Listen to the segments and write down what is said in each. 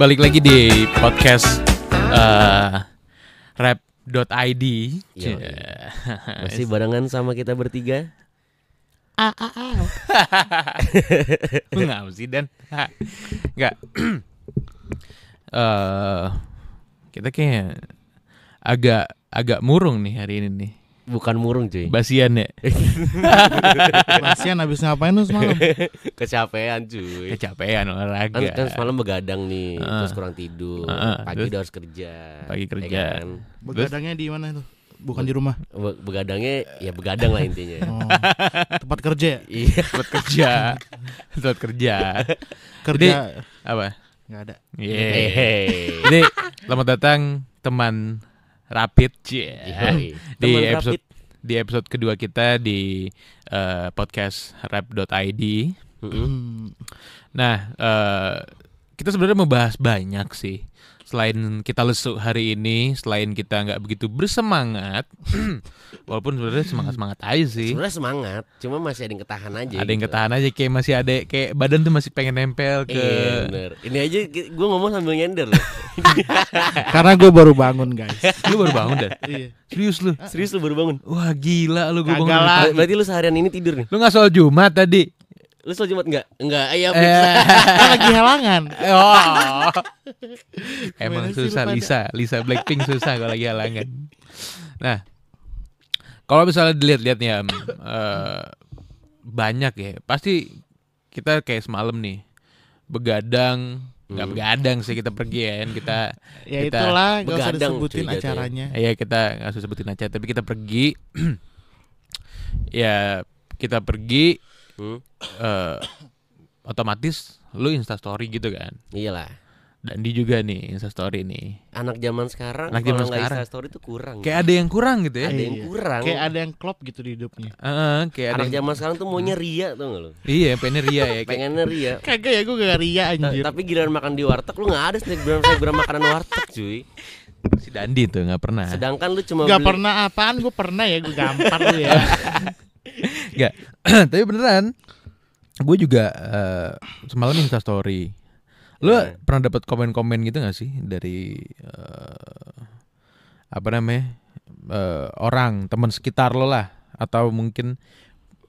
balik lagi di podcast eh rap.id. Iya. Masih barengan sama kita bertiga. Lu ngapa sih dan Enggak eh Kita kayak Agak Agak murung nih hari ini nih Bukan murung cuy. Basian ya Basian habis ngapain lu semalam? Kecapean cuy. Kecapean olahraga Kan, kan semalam begadang nih, Heeh. terus kurang tidur. Heeh, Pagi terus? udah harus kerja. Pagi ya kerja. kan? Begadangnya di mana itu? Bukan di rumah. Be- Begadangnya ya begadang lah intinya. Oh, tempat kerja. ya? Iya. Buat kerja Buat kerja Kerja Apa nggak ada. Yeah. Hehehe. Jadi selamat datang teman Rapid Cie. Yoi. di Teman episode rapid. di episode kedua kita di eh, podcast rap.id. Mm-mm. Hmm. Nah, eh, kita sebenarnya membahas banyak sih. Selain kita lesu hari ini, selain kita nggak begitu bersemangat, walaupun sebenarnya semangat semangat aja sih. Sebenarnya semangat, cuma masih ada yang ketahan aja. Ada yang gitu. ketahan aja kayak masih ada kayak badan tuh masih pengen nempel ke. Iya bener. Ini aja gue ngomong sambil nyender loh. Karena gue baru bangun guys. Lu baru bangun dah? iya. Serius lu? Serius lu baru bangun? Wah gila lu gue bangun. lah. Ber- Berarti lu seharian ini tidur nih? Lu nggak soal Jumat tadi? Lu soal Jumat enggak? Enggak, iya Eh. Kan lagi halangan. oh. Emang susah? Lisa, Lisa Blackpink susah kalau lagi halangan. Nah, kalau misalnya dilihat-lihat nih, Am, eh, banyak ya. Pasti kita kayak semalam nih begadang, nggak Hmm. begadang sih kita pergi ya kan kita Ya Kita itulah gak usah begadang, disebutin cuy, acaranya. Iya kita nggak usah sebutin aja tapi kita pergi ya kita pergi Hmm, eh, otomatis lu insta story gitu kan iyalah. dan di juga nih insta story nih Anak zaman sekarang Anak zaman sekarang. Insta story itu kurang. kayak ada yang kurang gitu ya ada yang Iya. kurang. Kayak ada yang klop gitu di hidupnya. Heeh, kayak ada Anak yang, zaman sekarang tuh maunya ria tuh nggak lu? iya pengen ria ya kayak, Pengennya ria. Kagak ya gue gak ria anjir. tapi giliran makan di warteg lu nggak ada snapgram snapgram makanan warteg cuy. si Dandi tuh nggak pernah Sedangkan lu cuma Gak beli- pernah apaan gue pernah ya gue gampar lu ya. Nggak. tapi beneran gue juga eh, semalam insta story lu Iya. pernah dapat komen-komen gitu gak sih dari eh, apa namanya eh, orang teman sekitar lo lah atau mungkin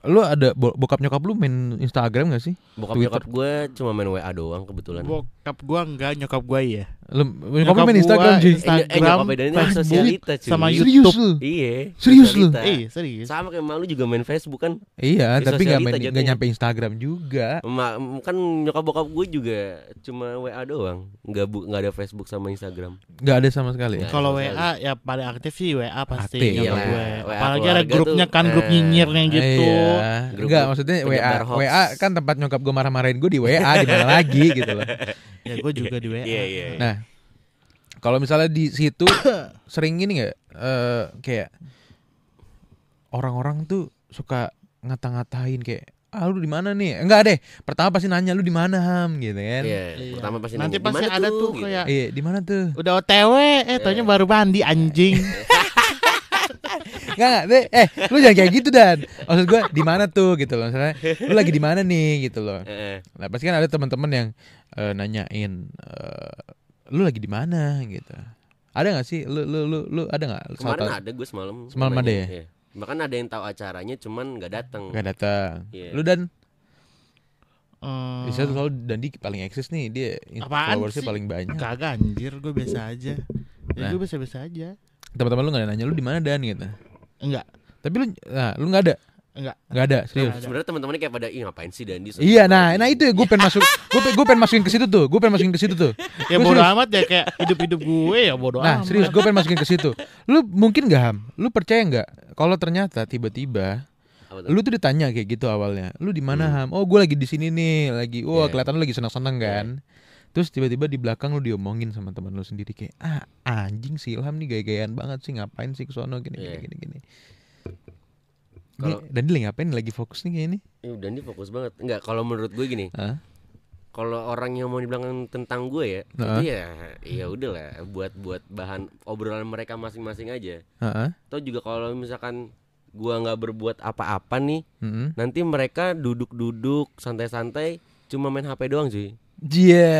lu ada bo- bokap nyokap lu main Instagram gak sih Bokap Twitter. nyokap gue cuma main WA doang kebetulan. Bokap gue enggak, nyokap gue iya. Lu nyokap main Instagram sih Eh, Instagram, eh, ini Facebook, sosialita cuy. sama serius YouTube. lu Iya. Serius lu? Eh serius. Sama kayak malu juga main Facebook kan. iya Di tapi nggak main sosialita nggak jatuhnya. nyampe Instagram juga Ma- kan nyokap bokap gue juga cuma WA doang, nggak bu nggak ada Facebook sama Instagram. nggak ada sama sekali ya? Kalau WA ya paling aktif sih WA pasti nyokap Iyalah, gue. WA Apalagi ada grupnya tuh, kan grup eh, nyinyirnya gitu. Iya. Grup- Enggak, maksudnya WA. WA kan tempat nyokap gue marah-marahin gue di WA di mana lagi gitu loh. Ya gue juga di WA. Iya iya. Nah, kalau misalnya di situ sering gini nggak eh, kayak orang-orang tuh suka ngata-ngatain kayak ah lu di mana nih? Enggak deh. Pertama pasti nanya lu di mana Ham gitu kan. Iya, Iya. pertama pasti Nanti nanya, pasti "Di mana ada tuh Gitu. kayak Iya, di mana tuh? udah OTW, eh taunya baru mandi anjing. Enggak enggak deh. Eh, lu jangan kayak gitu dan. Maksud gue di mana tuh gitu loh. Misalnya lu lagi di mana nih gitu loh. Eh, eh. Nah, pasti kan ada teman-teman yang eh, nanyain eh, lu lagi di mana gitu. Ada nggak sih lu lu lu lu ada nggak? Kemarin ada gue semalam. Semalam ada ya? iya. Bahkan ada yang tahu acaranya cuman nggak datang. Gak datang. Iya. Lu dan Hmm, bisa tuh selalu Dandi paling eksis nih dia Apaan followersnya sih? paling banyak. kagak anjir, gue biasa aja. Ya Nah. gue biasa-biasa aja. Teman-teman lu nggak ada nanya lu di mana dan gitu. Enggak, Tapi lu nah, lu nggak ada. Enggak. Nggak ada, serius. Nggak ada. Sebenarnya teman-temannya kayak pada ih ngapain sih Dandi? Iya, nah, nah itu ya gue pengen masuk, gue gue pengen masukin ke situ tuh, gue pengen masukin ke situ tuh. Ya Gua bodo serius. amat ya kayak hidup-hidup gue ya bodo Nah, amat. serius gue pengen masukin ke situ. Lu mungkin gak ham? Lu percaya nggak? Kalau ternyata tiba-tiba lu tuh ditanya kayak gitu awalnya. Lu di mana ham? Oh, gue lagi di sini nih, lagi. Wah, Iya. kelihatan lu lagi senang-senang kan. Terus tiba-tiba di belakang lu diomongin sama teman lu sendiri kayak ah anjing si Ilham nih gaya-gayaan banget sih ngapain sih ke sono gini gini Iya. gini gini. Kalau- dan dia lagi ngapain lagi fokus nih kayak ini? Eh, Dandi fokus banget. Enggak, kalau menurut gue gini, kalau orang yang mau dibilang tentang gue ya, Heeh. itu ya ya udahlah buat buat bahan obrolan mereka masing-masing aja. Heeh. Atau juga kalau misalkan gua nggak berbuat apa-apa nih, Mm-mm. nanti mereka duduk-duduk santai-santai cuma main HP doang cuy. Dia,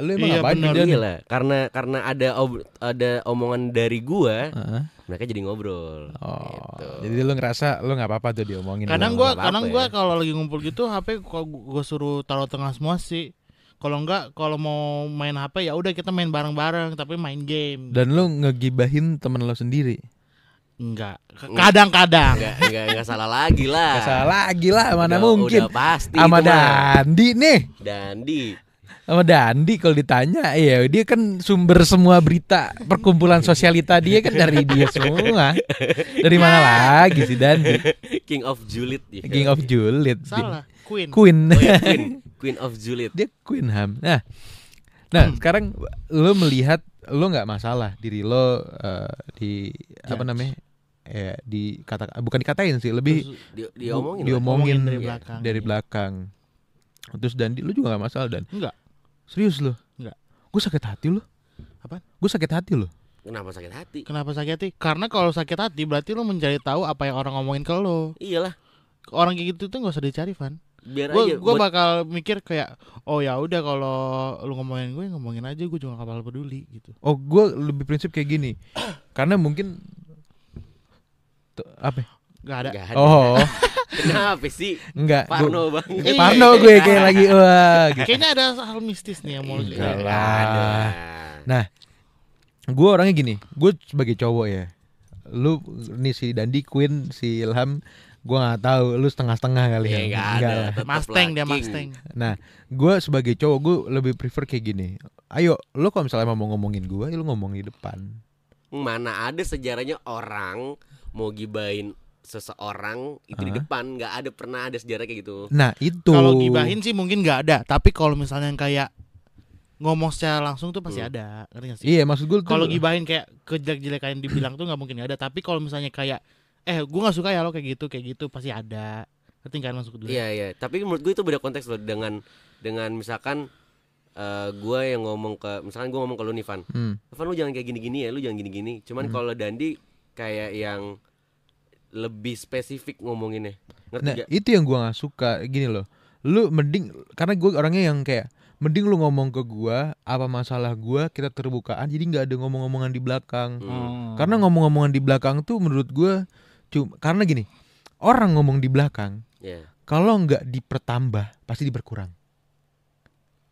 lu emang Iya, kerjaan? Iya lah, karena karena ada ob- ada omongan dari gua, Heeh. Mereka jadi ngobrol. Oh, Gitu. jadi lu ngerasa lu nggak apa-apa tuh diomongin. Kadang lu. gua apa-apa kadang ya. gua kalau lagi ngumpul gitu HP kalau gua suruh taruh tengah semua sih. Kalau enggak kalau mau main HP ya udah kita main bareng-bareng tapi main game. dan lu ngegibahin temen lo sendiri. Enggak. Kadang-kadang. Enggak enggak enggak salah lagi lah. Gak salah lagi lah, mana Udah- mungkin. Udah pasti Sama. Dandi nih. Dandi. Sama Dandi kalau ditanya, iya dia kan sumber semua berita perkumpulan sosialita dia kan dari dia semua. Dari mana lagi sih Dandi? King of Juliet ya. King of Julid. Salah. Queen. Queen. Oh ya, Queen. Queen of Juliet. dia Queen Ham. Nah, nah sekarang lo melihat lo nggak masalah diri lo eh, di apa namanya? Ya, di kata bukan dikatain sih, lebih Terus Di, diomongin. diomongin Ngomongin dari belakang. dari belakang. Terus Dandi lu juga gak masalah dan Enggak. Serius lo? Enggak. Gue sakit hati lo. Apaan? Gue sakit hati lo. Kenapa sakit hati? Kenapa sakit hati? Karena kalau sakit hati berarti lu mencari tahu apa yang orang ngomongin ke lo. Iyalah. Orang kayak gitu tuh nggak usah dicari, Van. Biar Gue aja gue buat- bakal mikir kayak oh ya udah kalau lu ngomongin gue ngomongin aja gue juga gak bakal peduli gitu. Oh, gue lebih prinsip kayak gini. Karena mungkin Tuh, apa? Gak ada. Nggak ada. Oh, Kenapa sih? enggak. Gua- Parno banget. Eh, Parno gue kayak lagi wah. gitu. Kayaknya ada hal mistis nih yang mau lu Enggak lah. Ada. Nah, gue orangnya gini, gue sebagai cowok ya, lu nih si Dandi Queen, si Ilham, gue nggak tahu, lu setengah-setengah kali Ya ya, enggak Enggak ada. Mustang dia. Mustang. Nah, gue sebagai cowok gue lebih prefer kayak gini. Ayo, lu kalau misalnya mau ngomongin gue, ya lu ngomong di depan. Mana ada sejarahnya orang mau gibain seseorang itu di Hah? depan nggak ada pernah ada sejarah kayak gitu. Nah itu. Kalau gibahin sih mungkin nggak ada, tapi kalau misalnya yang kayak ngomong secara langsung tuh pasti Hmm. ada. Ngerti nggak sih? Iya maksud gue Kalau gibahin kayak kejelek-jelekan dibilang tuh nggak mungkin nggak ada, tapi kalau misalnya kayak eh gue nggak suka ya lo kayak gitu kayak gitu pasti ada. Ngerti kan maksud gue? Iya iya. Tapi menurut gue itu beda konteks loh dengan dengan misalkan eh gue yang ngomong ke misalkan gue ngomong ke lu nih Van, Hmm. Van lu jangan kayak gini-gini ya, lu jangan gini-gini. Cuman Hmm. kalau Dandi kayak yang lebih spesifik ngomonginnya. Ngerti Nah gak? itu yang gue nggak suka gini loh. Lu mending karena gue orangnya yang kayak mending lu ngomong ke gua apa masalah gua kita terbukaan jadi nggak ada ngomong-ngomongan di belakang. Hmm. Oh. Karena ngomong-ngomongan di belakang tuh menurut gua cuma karena gini orang ngomong di belakang Ya. kalau nggak dipertambah pasti diberkurang.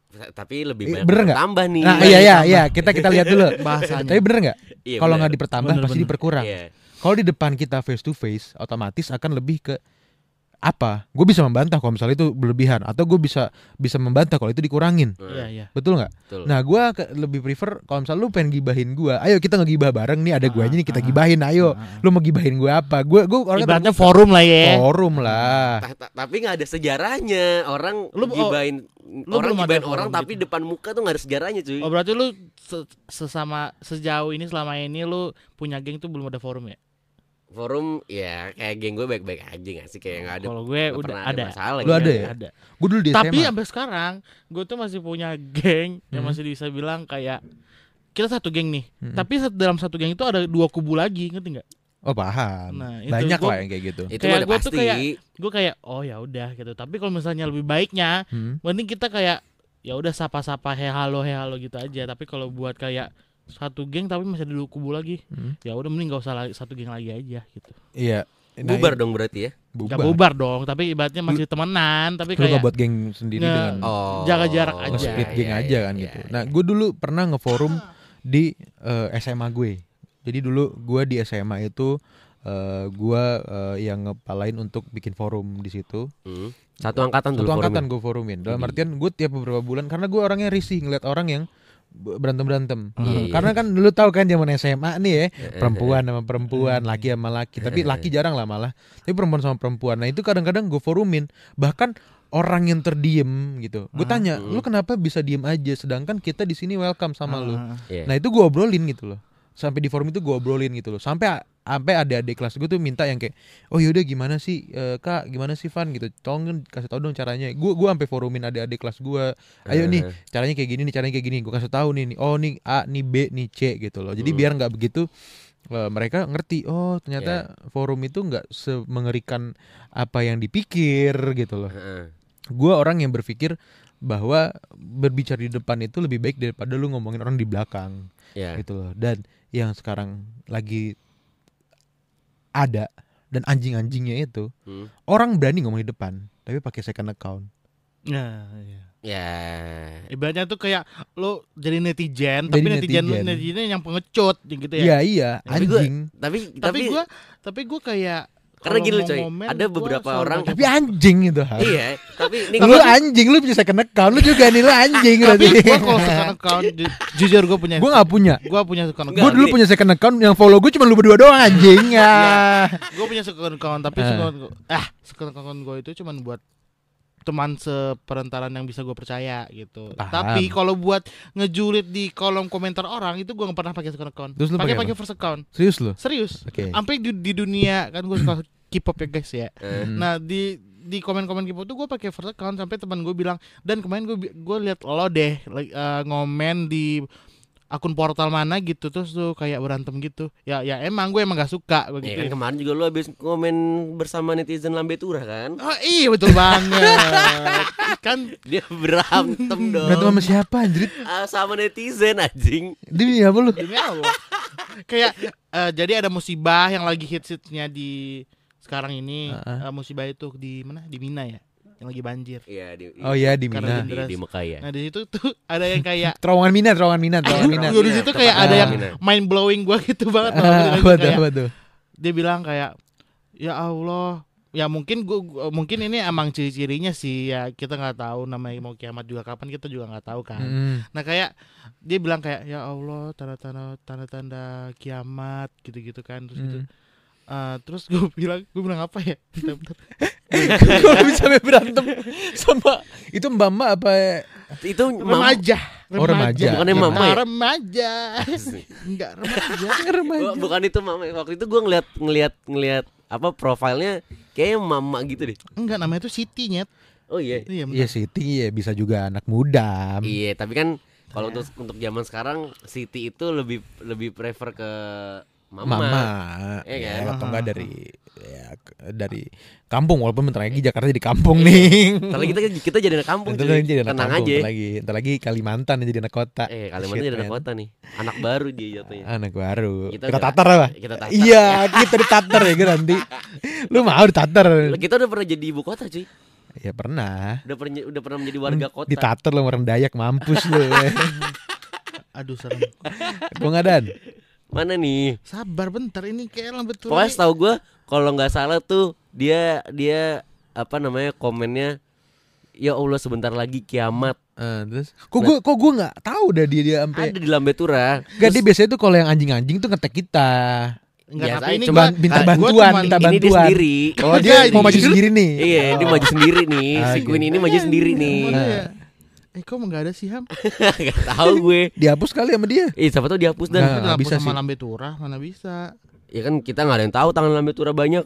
Tapi lebih Eh, banyak bener nggak? tambah nih. Nah iya iya iya kita kita lihat dulu. bahasanya. Tapi bener nggak? Iya, Kalau nggak dipertambah Bener, pasti bener. diperkurang. Iya. Kalau di depan kita face to face otomatis akan lebih ke apa? Gue bisa membantah kalau misalnya itu berlebihan atau gue bisa bisa membantah kalau itu dikurangin. Iya iya. Betul nggak? betul. Nah, gua ke- lebih prefer kalau misalnya lu pengen gibahin gua, ayo kita ngegibah bareng nih, ada guanya nih kita Ah, ah, gibahin, ayo. ah, ah. Lu mau gibahin gua apa? Gua gua orangnya Ibaratnya terbuka. forum lah ya. forum lah. Ta- ta- tapi nggak ada sejarahnya orang Lu- oh, gibain lu orang forum orang tapi gitu. depan muka tuh nggak ada sejarahnya cuy Oh berarti lu se- sesama sejauh ini selama ini lu punya geng tuh belum ada forum ya? Forum ya kayak geng gue baik-baik aja gak sih kayak nggak ada Kalau gue udah pernah ada. masalah Lu gitu. ada ya? Ada. Gua dulu di Tapi SMA. sampai sekarang gue tuh masih punya geng yang Hmm. masih bisa bilang kayak kita satu geng nih. Hmm. Tapi dalam satu geng itu ada dua kubu lagi, ngerti nggak? Oh, paham. Nah, itu Banyak gua- lah yang kayak gitu. itu Kayak gua tuh pasti kayak- Gue kayak oh ya udah gitu. Tapi kalau misalnya lebih baiknya, Hmm. mending kita kayak ya udah sapa-sapa he halo he halo gitu aja. Tapi kalau buat kayak satu geng tapi masih ada dua kubu lagi, Hmm. ya udah mending gak usah lagi, satu geng lagi aja gitu. Iya. Nah, bubar dong berarti ya Bubar. Gak bubar dong, tapi ibaratnya masih temenan, tapi Lu kayak buat geng sendiri Nge- dengan oh Jaga jarak oh, aja. split iya, geng iya, aja kan iya, gitu. iya. Nah, gue dulu pernah ngeforum di eh, SMA gue. Jadi dulu gue di SMA itu eh, gue eh, yang ngepalain untuk bikin forum di situ. Hmm. satu angkatan Satu dulu angkatan forumnya. gue forumin. Dalam Widih. artian gue tiap beberapa bulan karena gue orangnya risih ngeliat orang yang berantem berantem. Iya. Karena kan dulu tahu kan zaman SMA nih ya Eh, perempuan sama perempuan, laki sama laki. Tapi laki jarang lah malah. Tapi perempuan sama perempuan. Nah itu kadang-kadang gue forumin. Bahkan orang yang terdiem gitu. Gue Ah. tanya, Hmm. lu kenapa bisa diem aja? Sedangkan kita di sini welcome sama lu. Ah. Nah itu gue obrolin gitu loh. Sampai di forum itu gue obrolin gitu loh. Sampai sampai adik-adik kelas gue tuh minta yang kayak, oh yaudah gimana sih eh, kak, gimana sih Van gitu. Tolong kasih tau dong caranya. Gue gue sampai forumin adik-adik kelas gue. Ayo nih Eh, caranya kayak gini nih, caranya kayak gini. Gue kasih tahu nih, nih. Oh nih A, nih B, nih C gitu loh. Jadi Hmm. biar nggak begitu eh, mereka ngerti. Oh ternyata Iya. forum itu nggak semengerikan apa yang dipikir gitu loh heeh. gue orang yang berpikir bahwa berbicara di depan itu lebih baik daripada lu ngomongin orang di belakang Ya. gitu loh. Dan yang sekarang lagi ada dan anjing-anjingnya itu Hmm. orang berani ngomong di depan tapi pakai second account. Nah, iya. Ya. Ibaratnya tuh kayak lo jadi netizen, Jadi tapi netizen netizen. netizennya yang pengecut gitu ya. Iya iya Tapi gua- anjing. Tapi Tapi tapi gua tapi gua kayak Karena gini loh, coy, ada beberapa orang- Tapi anjing itu hal. iya, tapi ini Lu anjing lu punya second account lu juga nih lu anjing tapi gua kalau second account ju- jujur gua punya Gua nggak punya. gua punya second Enggak, Gue account dulu punya second account yang follow gue cuma lu berdua doang anjing ya. gua punya second account tapi Eh. second ah second account gua itu cuma buat teman seperentaran yang bisa gue percaya gitu. Paham. Tapi kalau buat ngejulit di kolom komentar orang itu gua nggak pernah pakai second account. Terus lu Pakai pakai first account. Serius lu? Serius. Oke. Sampai di, di dunia kan gue suka K-pop ya guys ya. Hmm. Nah di di komen-komen K-pop tuh gue pakai first account sampai teman gue bilang dan kemarin gue gue lihat lo deh like, eh, ngomen di akun portal mana gitu terus tuh kayak berantem gitu. Ya ya emang gue emang gak suka ya begitu. kan kemarin juga lu habis komen bersama netizen Lambe Turah kan? Oh iya betul banget. kan Dia berantem dong. Berantem sama siapa anjir? Ah, sama netizen anjing. Demi apa lu? demi Allah. kayak eh, jadi ada musibah yang lagi hits-hitsnya di sekarang ini Heeh. Eh, musibah itu di mana? Di Mina ya. Yang lagi banjir. Iya di Oh iya di Mina. di, di Mekah ya. Nah di situ tuh ada yang kayak Terowongan Mina, terowongan Mina, terowongan Mina. Gue di situ kayak ada yang Mina. mind blowing gue gitu banget. Ah, tuh? Apa tuh? dia bilang kayak ya Allah ya mungkin gua gua- mungkin ini emang ciri-cirinya sih ya kita nggak tahu namanya mau kiamat juga kapan kita juga nggak tahu kan Mm. nah kayak dia bilang kayak ya Allah tanda-tanda tanda-tanda kiamat gitu-gitu kan terus gitu Mm. Eh, terus gue bilang gue bilang apa ya Bentar, bentar. Kok lu bisa sampai berantem sama itu mbak mbak apa? Itu remaja Oh, remaja. Bukannya mama ya? remaja enggak remaja Bu- bukan itu mama. Waktu itu gua ngeliat ngeliat ngeliat apa profilnya kayaknya mama gitu deh. enggak namanya tuh Siti nyet Oh iya. iya. Iya Siti ya bisa juga anak muda. Iya, tapi kan kalau untuk untuk zaman sekarang Siti itu lebih lebih prefer ke mama. Mama, Iya ya, kan? atau enggak dari ya, dari kampung walaupun bentar lagi Jakarta jadi kampung nih. Ntar lagi kita kita jadi anak kampung lagi jadi anak Tenang kampung, aja. bentar lagi, bentar lagi Kalimantan jadi anak kota. Eh, Kalimantan Shit, jadi anak kota nih. Anak baru dia jatuhnya. Anak baru. Kita Kita, udah- tatar apa? kita tatar. Iya, kita ditatar ya kan nanti. Lu mau ditatar? Kita udah pernah jadi ibu kota cuy. Ya pernah. Udah pernah udah pernah menjadi warga kota. Ditatar lu orang Dayak mampus lu. aduh serem Gua nggak dan. Mana nih? sabar bentar ini kayak lambat turun Pokoknya setahu gue kalau nggak salah tuh dia dia apa namanya komennya ya Allah sebentar lagi kiamat Eh, terus kok gua kok gua nggak tahu dah dia dia sampai ada di Lambe Tura. Gak dia biasanya tuh kalau yang anjing-anjing tuh ngetek kita. Enggak, tapi ini gua Cuman minta bantuan, cuman- minta Ini dia bantuan. sendiri. Oh dia mau ini- maju sendiri nih. Iya, dia maju sendiri nih. Ah, si gitu. Queen ini maju sendiri nih. Eh kok enggak ada sih Ham? Gak tahu gue. Dihapus kali sama dia. Eh, siapa tahu dihapus dan Nggak, Itu nggak dihapus bisa sama sih. Lambe Turah, mana bisa. ya kan kita nggak ada yang tahu tangan Lambe Tura banyak.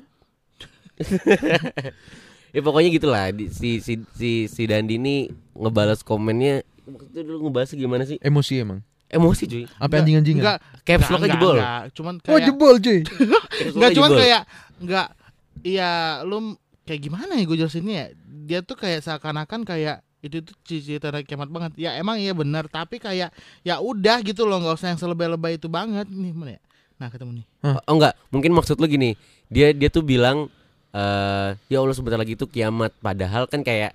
ya pokoknya gitulah si si si si Dandi ini ngebalas komennya waktu itu dulu ngebahas gimana sih? Emosi emang. Emosi cuy. Apa anjing-anjingan? Enggak, Caps enggak, lock enggak, jebol. enggak. Cuman Oh kayak jebol cuy. Enggak cuman jebol. kayak enggak iya lu kayak gimana ya gue jelasinnya ya? Dia tuh kayak seakan-akan kayak itu tuh cici tanda kiamat banget. Ya emang iya benar, tapi kayak ya udah gitu loh, nggak usah yang selebay-lebay itu banget nih mana ya. Nah, ketemu nih. Oh enggak, mungkin maksud lu gini. Dia dia tuh bilang eh ya Allah sebentar lagi tuh kiamat. Padahal kan kayak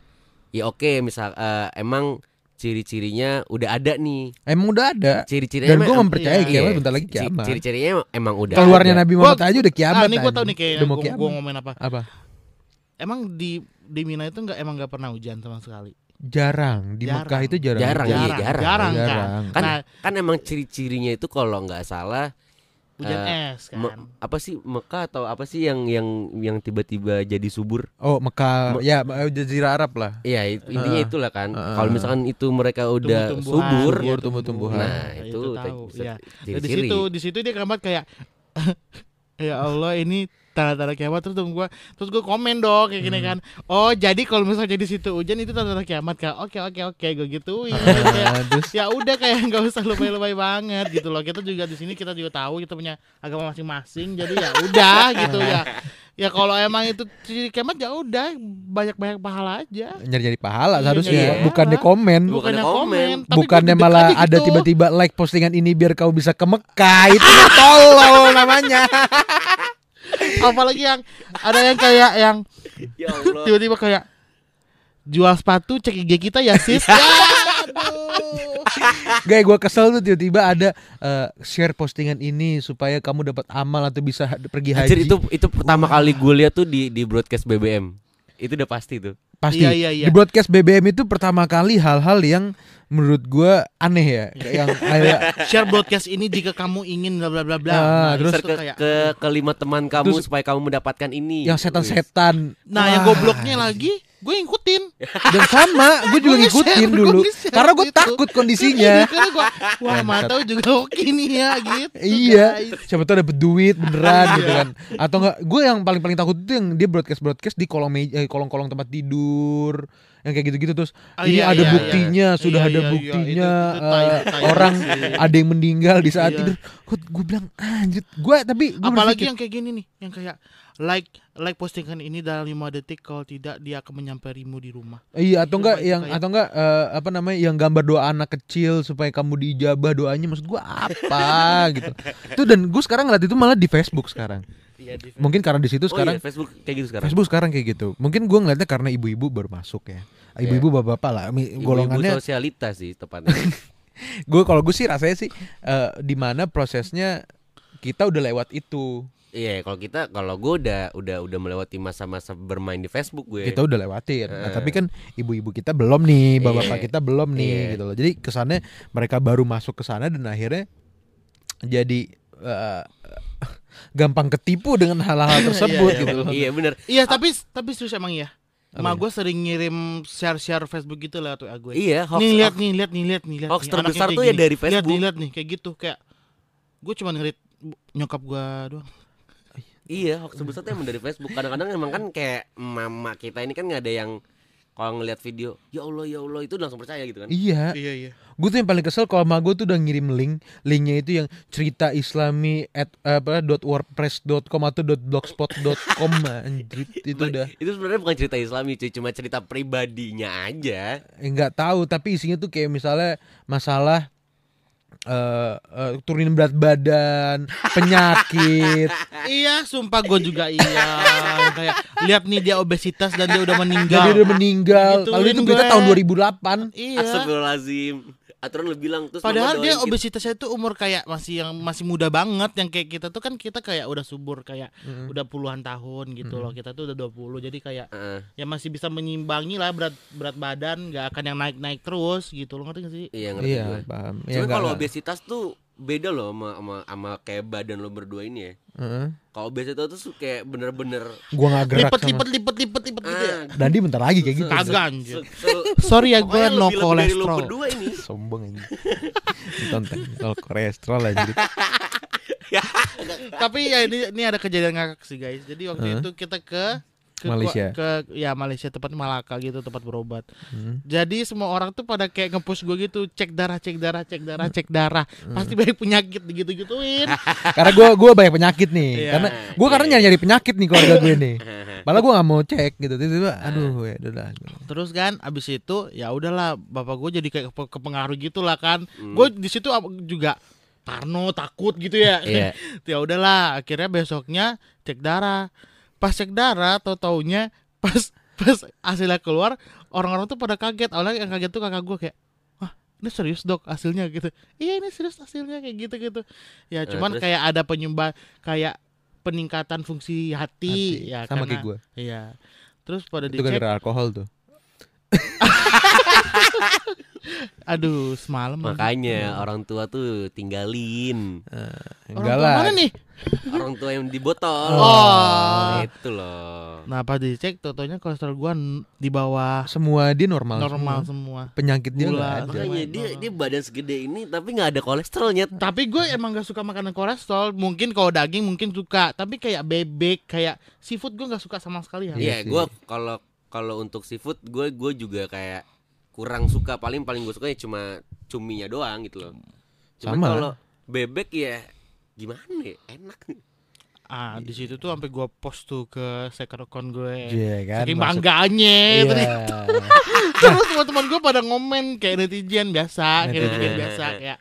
ya oke misal eh, emang ciri-cirinya udah ada nih. Emang udah ada. Ciri-cirinya Dan gue mempercayai iya. kiamat bentar lagi kiamat. Ciri-cirinya emang- udah Keluarnya ada. Nabi Gua- Muhammad aja udah kiamat. ah, ini gue tau nih kayak gua, gua ngomongin apa. Apa? Emang di di Mina itu enggak emang enggak pernah hujan sama sekali. Jarang di Jarang. Mekah itu jarang. Jarang, iya, jarang, jarang. jarang, kan. Jarang. Kan Nah, kan emang ciri-cirinya itu kalau nggak salah hujan eh, es kan. me- apa sih Mekah atau apa sih yang yang yang tiba-tiba jadi subur? Oh Mekah, Me- ya Jazirah Arab lah. Iya, intinya Heeh. itulah kan. Heeh. Kalau misalkan itu mereka udah Tumbuh-tumbuhan, subur, Subur, tumbuh-tumbuhan. nah Nah, itu, tahu. Iya. Nah, di situ di situ dia gambar kayak ya Allah ini tanda-tanda kiamat. Terus temen gue terus gue komen dong kayak Hmm. gini kan. Oh jadi kalau misalnya di situ hujan itu tanda-tanda kiamat kan oke oke oke gue gituin. Ah, ya udah kayak nggak usah lebay-lebay banget gitu loh. Kita juga di sini kita juga tahu kita punya agama masing-masing jadi ya udah gitu ya. Ya kalau emang itu ciri kiamat ya udah banyak-banyak pahala aja. Nyari-nyari pahala Iya, seharusnya. nyari bukannya pahala. komen Bukannya komen. tapi bukannya malah deg-degan ada gitu. tiba-tiba like postingan ini biar kau bisa ke Mekah. Itu tolol namanya apalagi yang ada yang kayak yang Ya Allah. tiba-tiba kayak jual sepatu cek IG kita ya sis ya, aduh. Gak gue kesel tuh tiba-tiba ada eh, share postingan ini supaya kamu dapat amal atau bisa pergi haji Anjir, itu itu pertama kali gue lihat tuh di di broadcast BBM. Itu udah pasti tuh. pasti Iya, iya, iya. di broadcast BBM itu pertama kali hal-hal yang menurut gue aneh ya Kayak yang kayak share broadcast ini jika kamu ingin bla bla bla bla Ah, Nah, terus ke, kayak ke kelima teman kamu Terus- supaya kamu mendapatkan ini. yang setan-setan nah yang Wah. gobloknya lagi gue ngikutin dan sama gue juga ngikutin dulu gua karena gue gitu. takut kondisinya Karena gua, wah mantau juga oke nih ya gitu Iya, guys. siapa tahu dapet duit beneran gitu Iya. kan. Atau enggak, gue yang paling paling takut itu yang dia broadcast broadcast di kolong meja, eh, kolong-kolong tempat tidur, yang kayak gitu-gitu terus. Ah, ini iya, ada iya, buktinya, iya. sudah Iya, ada iya, iya, buktinya itu- itu tai- eh, orang sih. ada yang meninggal di saat Iya. tidur. Kok gue bilang anjir, gue tapi gue apalagi yang kayak gini nih yang kayak like like postingan ini dalam 5 detik kalau tidak dia akan menyampaimu di rumah Iya atau enggak Itu yang kayak- atau enggak eh, apa namanya yang gambar doa anak kecil supaya kamu diijabah doanya maksud gua apa gitu. Itu dan gue sekarang ngeliat itu malah di Facebook sekarang. iya di Mungkin karena di situ Oh sekarang iya, Facebook kayak gitu sekarang. Facebook sekarang kayak gitu. Mungkin gua ngeliatnya karena ibu-ibu baru masuk ya. Ibu-ibu bapak-bapak lah. Mi- Ibu-ibu Golongannya sosialita sih tepatnya. gue kalau gue sih rasanya sih eh, di mana prosesnya kita udah lewat itu. Iya, kalau kita kalau gue udah udah udah melewati masa-masa bermain di Facebook gue. Kita udah lewatin. Nah, Eh. tapi kan ibu-ibu kita belum nih, bapak-bapak Iya. kita belum nih Iya. gitu loh. Jadi kesannya mereka baru masuk ke sana dan akhirnya jadi eh, gampang ketipu dengan hal-hal tersebut iya, gitu loh. Iya bener iya tapi tapi serius emang ya Ma ya? gue sering ngirim share-share Facebook gitu lah tuh gue. Iya hoax, nih lihat nih lihat nih lihat nih lihat. Hoax nih, terbesar tuh ya dari gini. Lihat Facebook. nih lihat nih kayak gitu kayak gue cuma ngeliat nyokap gue doang. Iya hoax terbesar tuh emang dari Facebook Kadang-kadang emang kan kayak mama kita ini kan nggak ada yang Kalau ngeliat video Ya Allah ya Allah itu langsung percaya gitu kan. Iya, Iya iya. gue tuh yang paling kesel kalau sama gue tuh udah ngirim link, linknya itu yang cerita islami at apa dot wordpress.com atau dot blogspot.com anjir itu udah. Itu sebenarnya bukan cerita Islami cuy Cuma cerita pribadinya aja. Eh, nggak tahu tapi isinya tuh kayak misalnya masalah eh eh, turunin berat badan, penyakit, Iya, sumpah gue juga iya. Kayak lihat nih dia obesitas dan dia udah meninggal. jadi udah meninggal. Gituin Lalu itu berita tahun 2008. Iya. Astagfirullahaladzim Aturan lu bilang terus Padahal dia kita. obesitasnya itu umur kayak masih yang masih muda banget yang kayak kita tuh kan kita kayak udah subur kayak udah puluhan tahun gitu loh. Kita tuh udah 20 jadi kayak Heeh. ya masih bisa menyimbangi lah berat berat badan nggak akan yang naik-naik terus gitu loh ngerti gak sih? Iya ngerti Iya, gue paham. Ya, Cuma nggak- kalau obesitas tuh beda loh sama, sama, sama kayak badan lo berdua ini ya Heeh. Kalau obesitas tuh kayak bener-bener gua nggak gerak Lipet sama lipet lipet lipet lipet gitu ya. Dandi bentar lagi kayak gitu. Kagak anjir. Sorry ya gue no lebih- lebih dari lo kolesterol. Sombong ini. Tonton nol kolesterol aja. Tapi ya ini ini ada kejadian ngakak sih guys. Jadi waktu Hah? itu kita ke ke Malaysia. ke ya Malaysia tempat Malaka gitu tempat berobat. Hmm. Jadi semua orang tuh pada kayak nge-push gue gitu, cek darah, cek darah, cek darah, cek darah. Pasti banyak penyakit gitu-gituin. Karena gua gua banyak penyakit nih. Iya. Karena gua karena nyari nyari penyakit nih keluarga gue nih. Malah gua nggak mau cek gitu. Tiba-tiba aduh ya udah. Terus kan abis itu ya udahlah bapak gue jadi kayak kepe- kepengaruh gitu lah kan. Gue di situ juga parno takut gitu ya. Iya. ya udahlah akhirnya besoknya cek darah. Pas cek darah tau taunya pas pas hasilnya keluar orang-orang tuh pada kaget. Awalnya yang kaget tuh kakak gue kayak wah ini serius dok hasilnya gitu. Iya ini serius hasilnya kayak gitu gitu. Ya Eh, cuman kayak ada penyumbang kayak peningkatan fungsi hati, Hati. ya Sama karena- kayak gua. Iya. Terus pada Itu dicek alkohol tuh. Aduh, semalam Makanya orang tua tuh tinggalin Orang Enggak tua lah. Mana nih? orang tua yang di botol. Oh. Itu loh. Nah, pas dicek totonya kolesterol gua di bawah Semua dia normal. normal semua. semua. Penyakit dia Gula. nggak ada. Makanya dia normal. dia badan segede ini tapi nggak ada kolesterolnya. Tapi gue emang gak suka makanan kolesterol. Mungkin kalau daging mungkin suka, tapi kayak bebek, kayak seafood gue gak suka sama sekali. ya. Iya sih. gue kalau kalau untuk seafood gue gue juga kayak kurang suka paling paling gue suka ya cuma cuminya doang gitu loh. Cuma Sama. kalau bebek ya gimana ya enak. Ah, di situ tuh sampai gue post tuh ke second account gue. Iya kan. Saking bangganya Iya. ternyata. Terus teman-teman gue pada ngomen kayak netizen biasa, kayak Netizen. biasa kayak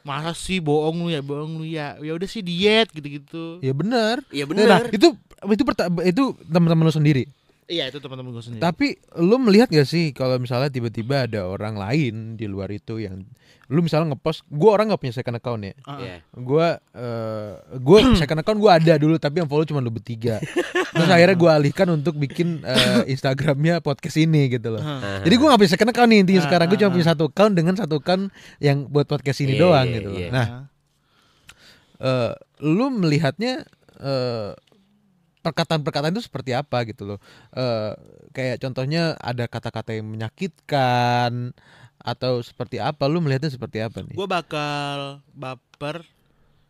masa sih bohong lu ya, bohong lu ya. Ya udah sih diet gitu-gitu. Ya benar. Iya Nah, benar. itu itu perta- itu teman-teman lu sendiri. Iya, itu teman-teman gue sendiri. Tapi lu melihat gak sih kalau misalnya tiba-tiba ada orang lain di luar itu yang lu misalnya ngepost, gua orang nggak punya second account ya. Ah, Iya. Gua eh gua second account gua ada dulu tapi yang follow cuma lu bertiga. Terus akhirnya gua alihkan untuk bikin eh, Instagramnya podcast ini gitu loh. ah. Jadi gua gak punya second account nih intinya Ah, sekarang Gua ah, cuma punya satu account dengan satu account yang buat podcast ini Iya, doang iya, gitu loh. iya. Nah, Ah. eh lu melihatnya eh perkataan-perkataan itu seperti apa gitu loh. Eh kayak contohnya ada kata-kata yang menyakitkan atau seperti apa lu melihatnya seperti apa nih? Gue bakal baper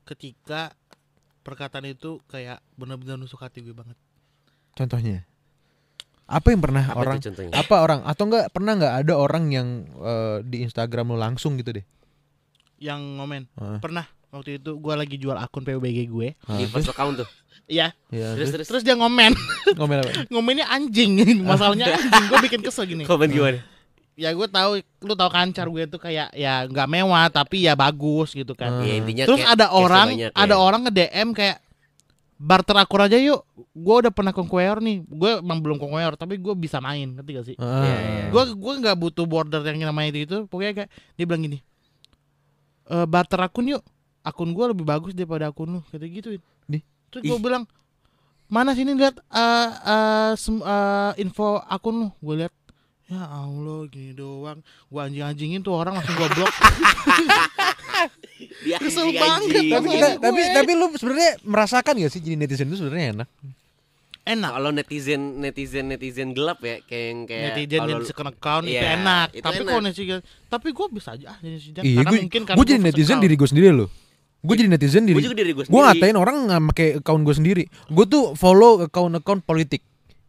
ketika perkataan itu kayak benar-benar nusuk hati gue banget. contohnya? Apa yang pernah Apa orang apa orang atau enggak pernah nggak ada orang yang eh, di Instagram lu langsung gitu deh? Yang ngomen. Ah. pernah waktu itu gue lagi jual akun PUBG gue. Di first account tuh. Iya. ya, Terus terus dia ngomen, ngomel apa ngomennya anjing. Masalahnya anjing. Gue bikin kesel gini. komen gimana? Ya gue tahu, lu tahu kan car gue tuh kayak ya nggak mewah tapi ya bagus gitu kan. Ya intinya Terus kayak- ada orang, banyak ada ya. orang nge DM kayak barter akur aja yuk. Gue udah pernah conqueror nih. Gue emang belum conqueror tapi gue bisa main, ngerti gak sih? Ah. Iya, iya. gue gue nggak butuh border yang namanya itu, itu pokoknya kayak dia bilang gini e, barter akun yuk akun gue lebih bagus daripada akun lu kata gituin Di- terus gue bilang mana sini lihat eh, eh, sem- eh, info akun lu? Gue lihat ya allah gini doang. Gue anjing anjingin tuh orang langsung gue blok Dia Kesel anjing, banget, tapi kita, tapi tapi lu sebenarnya merasakan gak sih jadi netizen itu sebenarnya enak? Enak. Kalau netizen netizen netizen gelap ya kayak yang kayak netizen kalau yang second account itu Iya, enak. itu tapi enak. kalau netizen tapi gue bisa aja ah netizen. Iya karena gue mungkin gue jadi netizen account. diri gue sendiri loh gue jadi netizen diri. gue juga diri gue gue ngatain orang nggak pakai account gue sendiri. Gue tuh follow account-account politik.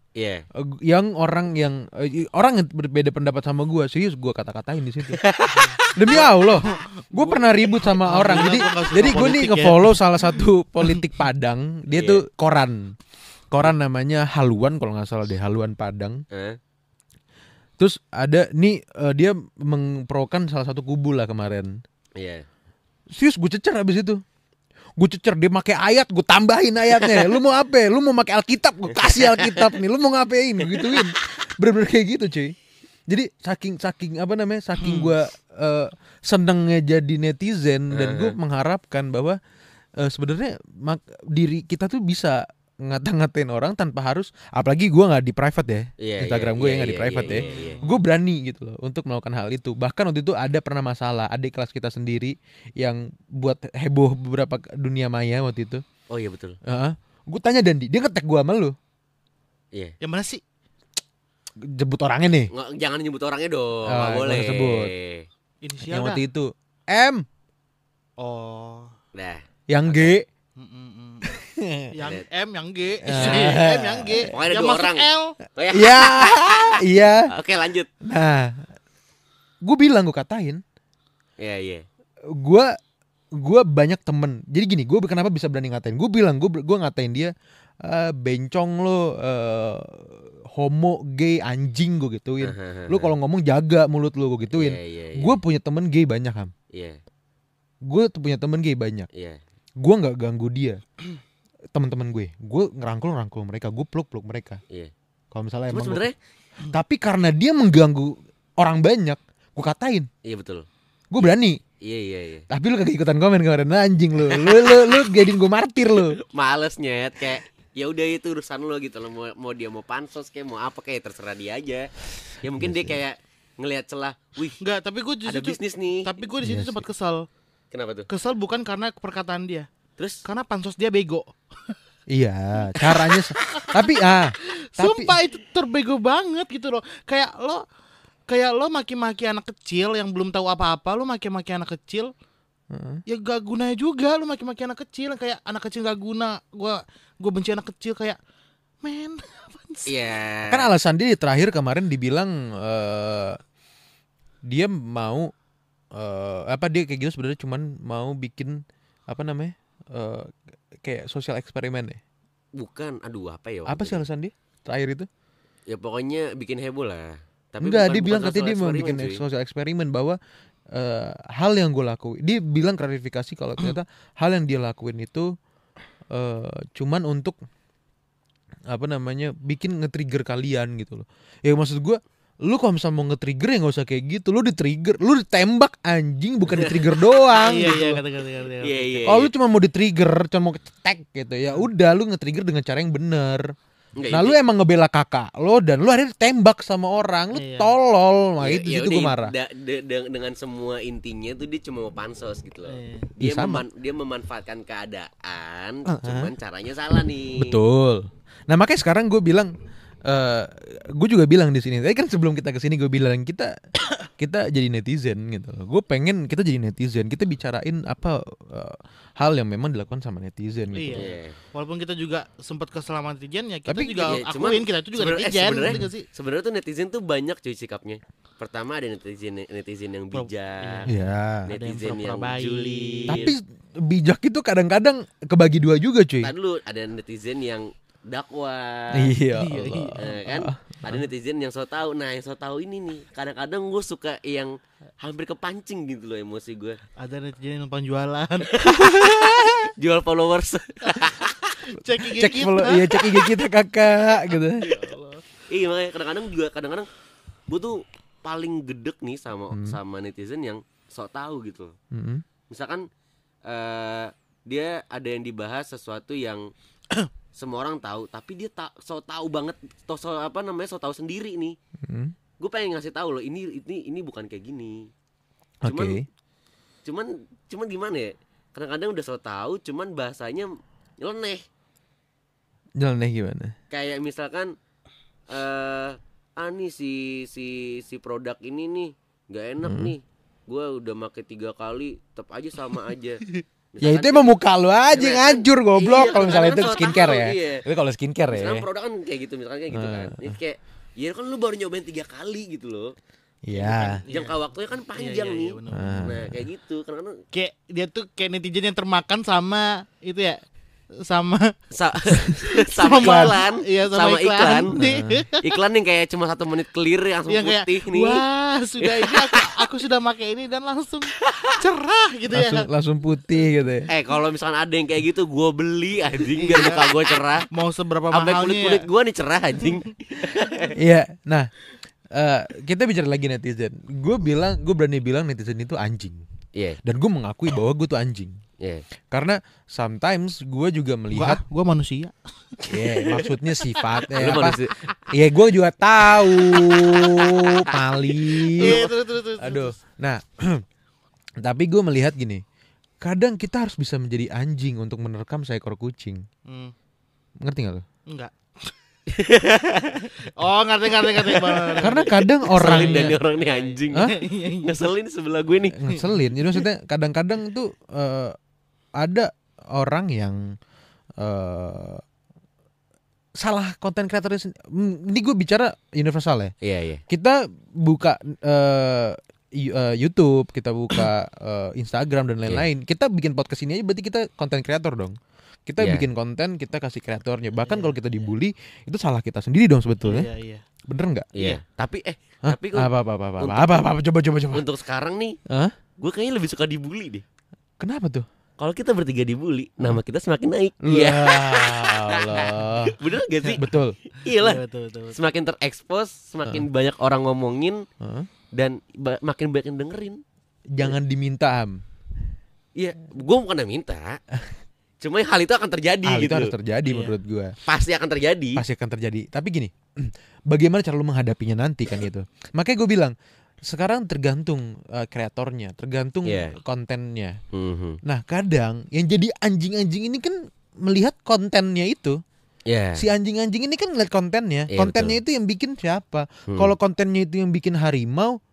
Iya. Eh, yang orang yang eh, orang yang berbeda pendapat sama gue serius gue kata-katain di situ. Demi allah. Gue pernah ribut sama orang. jadi jadi gue nih ya. nge-follow salah satu politik Padang. Dia Iya. tuh koran. Koran namanya Haluan kalau nggak salah deh Haluan Padang. Hah? terus ada nih eh, dia memprokan salah satu kubu lah kemarin. Iya. Serius gue cecer abis itu. Gue cecer dia pakai ayat gue tambahin ayatnya. Lu mau apa? Lu mau pakai alkitab? Gue kasih alkitab nih. Lu mau ngapain? Gituin. Bener-bener kayak gitu cuy. Jadi saking saking apa namanya saking gue eh, senengnya jadi netizen dan gue Uh-huh. mengharapkan bahwa eh, sebenarnya mak- diri kita tuh bisa ngata-ngatain orang tanpa harus apalagi gue nggak di private ya Iya, Instagram iya, gue iya, yang nggak di iya, private iya, ya iya, iya. gue berani gitu loh untuk melakukan hal itu bahkan waktu itu ada pernah masalah adik kelas kita sendiri yang buat heboh beberapa dunia maya waktu itu Oh iya betul. gue tanya Dandi dia ngetek gue sama lu Iya. yang mana sih jemput orangnya nih Nggak, jangan nyebut orangnya dong. Ah, Nggak nggak boleh. sebut. inisial yang waktu itu M oh Nah, yang G mm, mm. yang M yang G Ah. M yang G Pokoknya ada yang dua orang. L oh ya. iya iya Oke lanjut. nah gue bilang gue katain Iya iya. gue gue banyak temen jadi gini gue kenapa bisa berani ngatain gue bilang gue gue ngatain dia "Eh, bencong lo eh, homo gay anjing gue gituin lu kalau ngomong jaga mulut lu gue gituin Iya iya. iya. gue punya temen gay banyak ham Iya gue punya temen gay banyak iya. gue nggak ganggu dia teman-teman gue gue ngerangkul ngerangkul mereka gue peluk peluk mereka Iya. kalau misalnya Cuma emang sebenarnya tapi karena dia mengganggu orang banyak gue katain iya betul. gue berani Iya iya iya. tapi lu kagak ikutan komen kemarin Nah, anjing lu lu lu lu jadiin gue martir lu Males nyet kayak ya udah itu urusan lo gitu loh mau mau dia mau pansos kayak mau apa kayak terserah dia aja ya mungkin Iya dia kayak ngelihat celah, wih Enggak, tapi gue ada bisnis nih. Tapi gue di situ Iya sih. sempat kesel. Kenapa tuh? Kesel bukan karena perkataan dia, Terus karena pansos dia bego. Iya, caranya tapi ah, tapi Sumpah itu terbego banget gitu loh. Kayak lo kayak lo maki-maki anak kecil yang belum tahu apa-apa, lo maki-maki anak kecil Heeh. ya gak guna juga lo maki-maki anak kecil kayak anak kecil gak guna. Gua gue benci anak kecil kayak men? Iya. kan alasan dia di terakhir kemarin dibilang eh, dia mau eh, apa dia kayak gitu sebenarnya cuman mau bikin apa namanya eh, kayak sosial eksperimen ya. bukan, aduh apa ya? Apa sih itu? alasan dia terakhir itu? Ya pokoknya bikin heboh lah. Tapi Enggak, bukan- dia bukan bilang katanya dia mau bikin cuy. sosial eksperimen bahwa eh, hal yang gue lakuin, dia bilang klarifikasi kalau ternyata hal yang dia lakuin itu eh, cuman untuk apa namanya bikin nge-trigger kalian gitu loh. Ya maksud gue lu kalau misalnya mau nge-trigger ya nggak usah kayak gitu. Lu di-trigger, lu ditembak anjing bukan di-trigger doang. Iya gitu iya loh. kata kata kata. Iya iya. Kalau iya. lu cuma mau di-trigger, cuma mau ketek gitu ya, udah lu nge-trigger dengan cara yang bener. Enggak, Nah, itu- lu emang ngebela kakak lo dan lu akhirnya ditembak sama orang, lu Iya. tolol. Nah, Ya- itu ya situ udah, gue marah. da- de- de- dengan semua intinya tuh dia cuma mau pansos gitu loh. Iya. Dia Iya, sama. meman- dia memanfaatkan keadaan, Uh-uh. cuman caranya salah nih. Betul. Nah makanya sekarang gue bilang, eh gue juga bilang di sini. Tadi kan sebelum kita ke sini gue bilang kita kita jadi netizen gitu. loh. Gue pengen kita jadi netizen. Kita bicarain apa eh, hal yang memang dilakukan sama netizen gitu. Iya. Walaupun kita juga sempat keselamatan netizen ya kita Tapi, juga iya, akuin cuman kita itu juga sebenarnya- eh, netizen sebenarnya- gak sih? Sebenarnya tuh netizen tuh banyak cuy sikapnya. Pertama ada netizen netizen yang bijak, Iya. Ada yang netizen pura-pura yang baik. julid. Tapi bijak itu kadang-kadang kebagi dua juga cuy. Tadi dulu ada netizen yang dakwah. Iya. Iya, Allah. Eh, kan ada netizen yang so tahu nah yang so tahu ini nih kadang-kadang gue suka yang hampir kepancing gitu loh emosi gue Ada netizen yang numpang jualan. jual followers Cek IG Cek kita. follow, iya cek IG kita kakak gitu. iya makanya kadang-kadang juga kadang-kadang gue tuh paling gedek nih sama Hmm. sama netizen yang so tahu gitu loh. Mm-mm. misalkan eh dia ada yang dibahas sesuatu yang semua orang tahu tapi dia tak so tahu banget to so apa namanya so tahu sendiri nih Mm. gue pengen ngasih tahu loh ini ini ini bukan kayak gini Oke. Cuman- cuman cuman gimana ya kadang-kadang udah so tahu cuman bahasanya nyeleneh Jalannya gimana? kayak misalkan eh ah nih si si si produk ini nih nggak enak Hmm. nih gue udah make tiga kali tetap aja sama aja Ya itu emang muka lu aja Misalkan- ngajur goblok Iya, kalau misalnya itu skincare tahu, ya. iya. Itu kalau skincare ya. misalkan produk kan kayak gitu misalkan kayak gitu kan Ah. ini kayak ya kan lu baru nyobain tiga kali gitu loh Iya. jangka waktunya kan panjang Iya, iya, nih iya, bener. Ah. nah kayak gitu kadang-kadang Kayak dia tuh kayak netizen yang termakan sama itu ya sama sa- sama iklan Iya sama, sama iklan Iya, iklan yang kayak cuma satu menit clear langsung Yang kayak putih nih wah sudah ini aku, aku sudah pakai ini dan langsung cerah gitu Langsung ya. langsung putih gitu ya. eh kalau misalkan ada yang kayak gitu gue beli anjing biar muka gue cerah Mau seberapa sampai mahalnya kulit ya? kulit gue nih cerah anjing Iya. Nah, eh, kita bicara lagi netizen. Gue bilang, gue berani bilang netizen itu anjing. iya Dan gue mengakui bahwa gue tuh anjing. Iya Karena sometimes gue juga melihat, gua manusia. ya maksudnya sifat, Lu ya, manusia- ya gue juga tahu, Pali. Iya, terus terus terus. Aduh, nah, tapi gue melihat gini, kadang kita harus bisa menjadi anjing untuk menerkam seekor kucing. Hmm, Ngerti gak lo? enggak. oh, ngerti ngerti ngerti. Karena kadang Ngeselin dan orangnya orang nih anjing Hah? Iya, iya. ngeselin sebelah gue nih ngeselin. Jadi maksudnya kadang-kadang tuh eh, ada orang yang eh, salah konten Hmm, Ini gue bicara universal ya. iya iya Kita buka eh, eh, YouTube, kita buka eh, Instagram dan lain-lain. Kita bikin podcast ini aja berarti kita konten kreator dong. Kita Iya. bikin konten, kita kasih kreatornya. Bahkan kalau kita dibully, itu salah kita sendiri dong sebetulnya. Iya, iya. Bener nggak? iya tapi eh Hah? tapi apa, apa, apa, apa, untuk- apa, apa, apa, coba, coba, coba. untuk sekarang nih Hah? gue kayaknya lebih suka dibully deh Kenapa tuh? Kalau kita bertiga dibully nama kita semakin naik Iya. Allah. bener gak sih Betul. iya lah Iya, betul, betul, betul. semakin terekspos semakin banyak orang ngomongin Hah? dan ba- makin banyak yang dengerin Jangan diminta am. iya gue bukan yang minta cuma hal itu akan terjadi Hal gitu itu harus terjadi Iya. menurut gua. pasti akan terjadi Pasti akan terjadi. Tapi gini, bagaimana cara lu menghadapinya nanti kan gitu. Makanya gue bilang, sekarang tergantung eh, kreatornya, tergantung Iya. kontennya. Mhm. Nah, kadang yang jadi anjing-anjing ini kan melihat kontennya itu. Ya. Si anjing-anjing ini kan ngeliat kontennya. Iya, kontennya itu yang bikin siapa? Hmm. Kalau kontennya itu yang bikin harimau,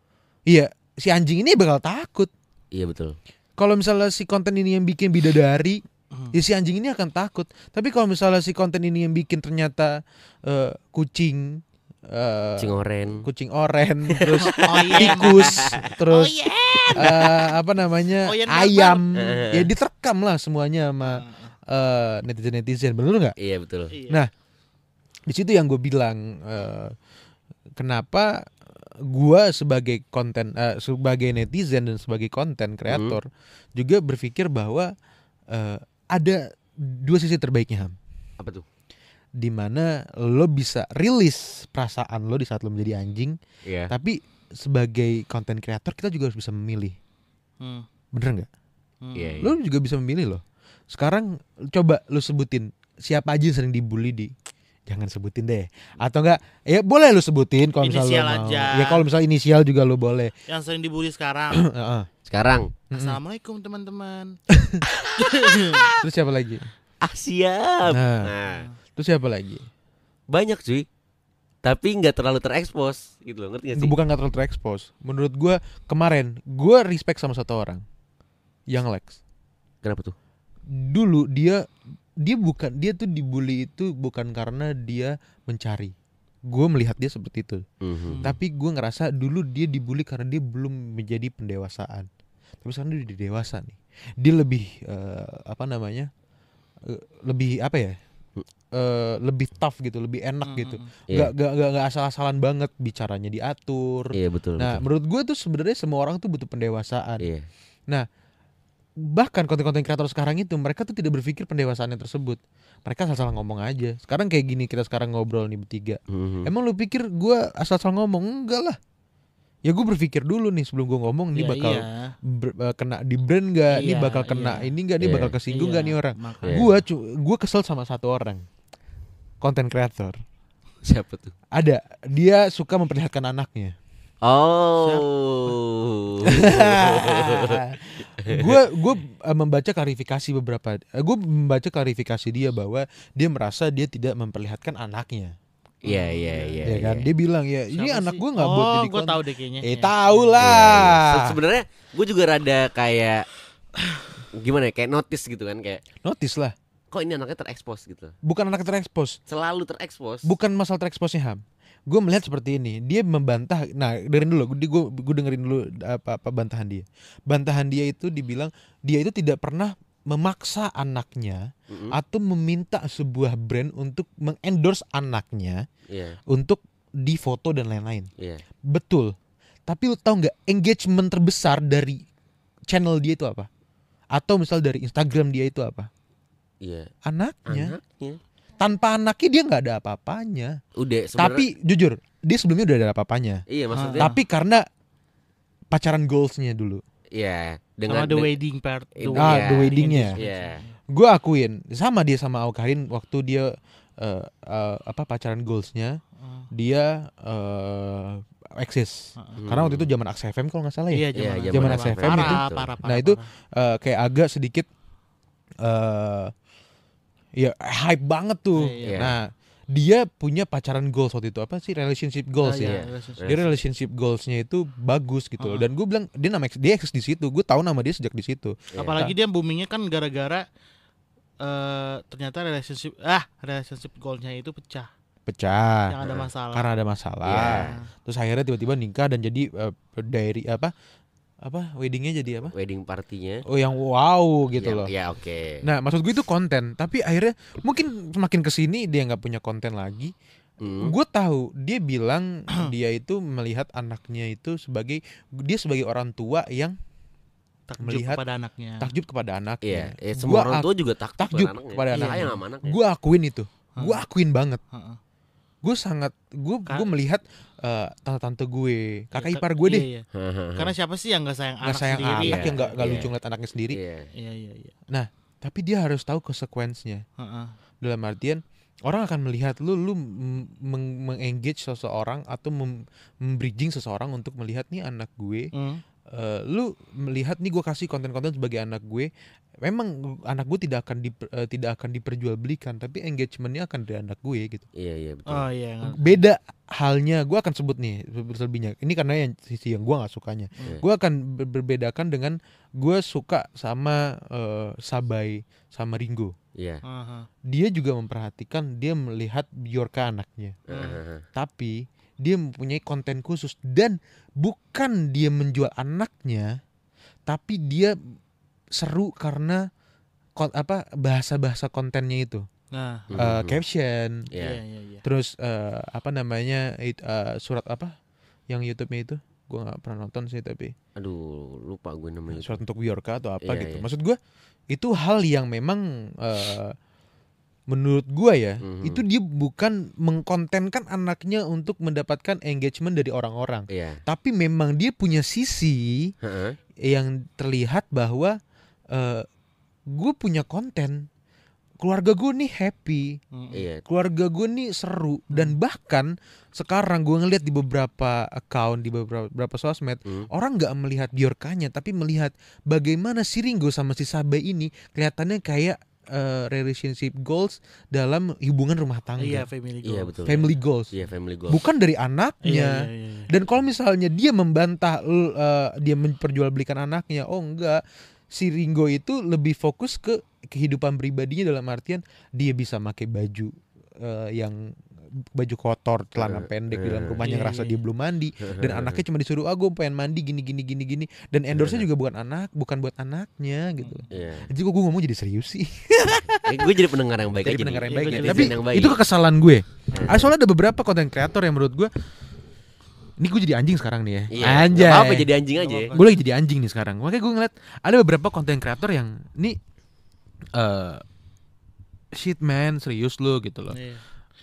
iya si anjing ini bakal takut. Iya betul. Kalau misalnya si konten ini yang bikin bidadari, Hmm. ya si anjing ini akan takut. Tapi kalau misalnya si konten ini yang bikin ternyata eh, kucing, eh, Cing oren. kucing oren, terus Oyen. tikus, terus eh, apa namanya Oyen ayam, barbar. ya diterekam lah semuanya sama netizen netizen, bener nggak? Iya betul. Iya. Nah, di situ yang gue bilang eh, kenapa gua sebagai konten eh, sebagai netizen dan sebagai konten kreator juga berpikir bahwa eh, ada dua sisi terbaiknya Ham Apa tuh? Di mana lo bisa rilis perasaan lo di saat lo menjadi anjing Iya. tapi sebagai konten kreator kita juga harus bisa memilih Hmm. bener nggak Hmm. Iya. iya. lo juga bisa memilih loh sekarang coba lo sebutin siapa aja yang sering dibully di jangan sebutin deh atau enggak ya boleh lo sebutin kalau misalnya lo Inisial mau aja. ya kalau misalnya inisial juga lo boleh Yang sering dibully sekarang. Heeh. Sekarang. Assalamualaikum teman-teman. terus siapa lagi ah siap. Nah. Nah, terus siapa lagi? Banyak cuy. Tapi nggak terlalu terekspos gitu loh, ngerti gak sih? bukan nggak terlalu terekspos. Menurut gua kemarin gua respect sama satu orang. Yang Lex. Kenapa tuh? dulu dia dia bukan dia tuh dibully itu bukan karena dia mencari. Gue melihat dia seperti itu. Mhm. tapi gue ngerasa dulu dia dibully karena dia belum menjadi pendewasaan. Tapi sekarang dia udah dewasa nih. Dia lebih eh, apa namanya eh, lebih apa ya Eh, lebih tough gitu lebih enak Hmm. gitu Iya. nggak nggak nggak nggak asal-asalan banget bicaranya diatur Iya betul. nah betul. menurut gue tuh sebenarnya semua orang tuh butuh pendewasaan Iya. bahkan konten-konten kreator sekarang itu mereka tuh tidak berpikir pendewasaannya tersebut mereka asal-asal ngomong aja sekarang kayak gini kita sekarang ngobrol nih bertiga Mhm. emang lu pikir gua asal-asal ngomong enggak lah ya gue berpikir dulu nih sebelum gue ngomong ini Iya, bakal iya. ber- eh, kena di brand nggak ini Iya, bakal kena iya. ini nggak ini Iya. bakal kesinggung nggak Iya, nih orang. Iya. cu gua kesel sama satu orang konten kreator Siapa tuh? ada dia suka memperlihatkan anaknya Oh. gue gue membaca klarifikasi beberapa gue membaca klarifikasi dia bahwa dia merasa dia tidak memperlihatkan anaknya Iya iya iya. ya kan iya. dia bilang ya ini Siapa anak gue nggak oh, buat jadi gue konten tahu deh kayaknya. eh Iya. tahu Iya, iya. lah Se- Sebenarnya gue juga rada kayak gimana ya kayak notice gitu kan kayak notice lah kok ini anaknya terekspos gitu. bukan anak terekspos Selalu terekspos. bukan masalah tereksposnya ham gue melihat seperti ini dia membantah nah dengerin dulu gue gue dengerin dulu apa apa bantahan dia bantahan dia itu dibilang dia itu tidak pernah memaksa anaknya Mm-mm. atau meminta sebuah brand untuk mengendorse anaknya Iya untuk difoto dan lain-lain iya. betul tapi lu tahu nggak engagement terbesar dari channel dia itu apa atau misal dari Instagram dia itu apa Iya. anaknya Anaknya. tanpa anaknya dia nggak ada apa-apanya Udah sebenarnya. tapi jujur dia sebelumnya udah ada apa-apanya iya maksudnya. tapi karena pacaran goalsnya dulu Iya. Sama Dengan the de- wedding part. Ini- Ah, iya. the weddingnya. Iya. gue akuin sama dia sama Aukarin waktu dia eh, eh, apa pacaran goalsnya Ah. dia eh eksis Hmm. karena waktu itu zaman Aks FM kalau nggak salah ya Iya, Iya, zaman, zaman SFM parah, itu. parah, parah, Nah, itu eh, kayak agak sedikit eh ya hype banget tuh Iya. nah dia punya pacaran goals waktu itu apa sih relationship goals Ah, ya iya, relationship. dia relationship goalsnya itu bagus gitu loh Uh-uh. dan gue bilang dia nama dia eksis di situ gue tahu nama dia sejak di situ Iya. Apalagi dia boomingnya kan gara-gara eh ternyata relationship ah relationship goalnya itu pecah pecah yang ada masalah. karena ada masalah Iya. terus akhirnya tiba-tiba nikah dan jadi eh, diary apa apa weddingnya jadi apa wedding partinya. oh yang wow gitu Iya, loh Iya oke. nah maksud gue itu konten tapi akhirnya mungkin semakin ke sini dia nggak punya konten lagi Hmm. gue tahu dia bilang dia itu melihat anaknya itu sebagai dia sebagai orang tua yang takjub melihat- kepada anaknya. takjub kepada Iya, anaknya eh, semua Gua orang tua juga takjub, takjub anaknya. kepada Iya, anaknya. sama anaknya. gue akuin itu gue akuin banget Heeh. Gue sangat gue Ka- gue melihat eh, tante-tante gue kakak Ya, ipar gue deh iya, iya. Karena siapa sih yang nggak sayang nggak anak sayang sendiri? anak Iya, yang nggak nggak iya. lucu ngeliat anaknya sendiri Iya. Iya iya iya. tapi dia harus tahu konsekuensinya Heeh. dalam artian orang akan melihat lu lu mengengage seseorang atau mem- membridging seseorang untuk melihat nih anak gue Hmm. Eh, lu melihat nih gue kasih konten-konten sebagai anak gue memang anak gue tidak akan diper- eh, tidak akan diperjualbelikan tapi engagementnya akan dari anak gue gitu Iya iya betul. Oh iya. beda halnya gue akan sebut nih selebihnya ini karena yang sisi yang gue nggak sukanya Hmm. gue akan ber- berbedakan dengan gue suka sama eh, Sabai sama Ringo Iya. Aha. dia juga memperhatikan dia melihat Bjorka anaknya Heeh. tapi dia mempunyai konten khusus dan bukan dia menjual anaknya tapi dia seru karena kon- apa bahasa-bahasa kontennya itu Nah. Mhm. caption Iya. Iya iya iya. terus eh, apa namanya it- eh, surat apa yang YouTube-nya itu gua nggak pernah nonton sih tapi Aduh, lupa gue namanya. surat untuk Bjorka atau apa Iya, gitu iya. maksud gua itu hal yang memang eh, menurut gua ya Mhm. itu dia bukan mengkontenkan anaknya untuk mendapatkan engagement dari orang-orang Iya. tapi memang dia punya sisi Heeh. yang terlihat bahwa eh gue punya konten keluarga gue nih happy Mm. Iya. keluarga gue nih seru dan bahkan sekarang gue ngeliat di beberapa account di beberapa, beberapa sosmed Hmm. orang nggak melihat Bjorkanya tapi melihat bagaimana si Ringo sama si Sabe ini kelihatannya kayak eh, relationship goals dalam hubungan rumah tangga Iya family goals. Iya betul. family goals Iya family goals. bukan dari Iya, anaknya iya, iya, iya. dan kalau misalnya dia membantah eh, dia memperjualbelikan anaknya, oh enggak, si Ringo itu lebih fokus ke kehidupan pribadinya dalam artian dia bisa pakai baju eh, yang baju kotor, celana Eh, pendek di eh. dalam rumahnya Iya, ngerasa iya, dia iya. belum mandi dan anaknya cuma disuruh ah gue pengen mandi gini gini gini gini dan endorse-nya juga bukan anak, bukan buat anaknya gitu. Iya. Jadi kok gue ngomong jadi serius sih. Eh, gue jadi pendengar yang baik jadi aja. pendengar yang baik Iya, ya. Tapi jadi yang baik. itu kekesalan gue. Hmm. Ah, soalnya ada beberapa konten kreator yang menurut gue ini gue jadi anjing sekarang nih ya. Iya. Anjay. Gak apa-apa jadi anjing aja. Gak gue lagi jadi anjing nih sekarang makanya gue ngeliat ada beberapa konten kreator yang ini eh shit man serius lu gitu loh Iya.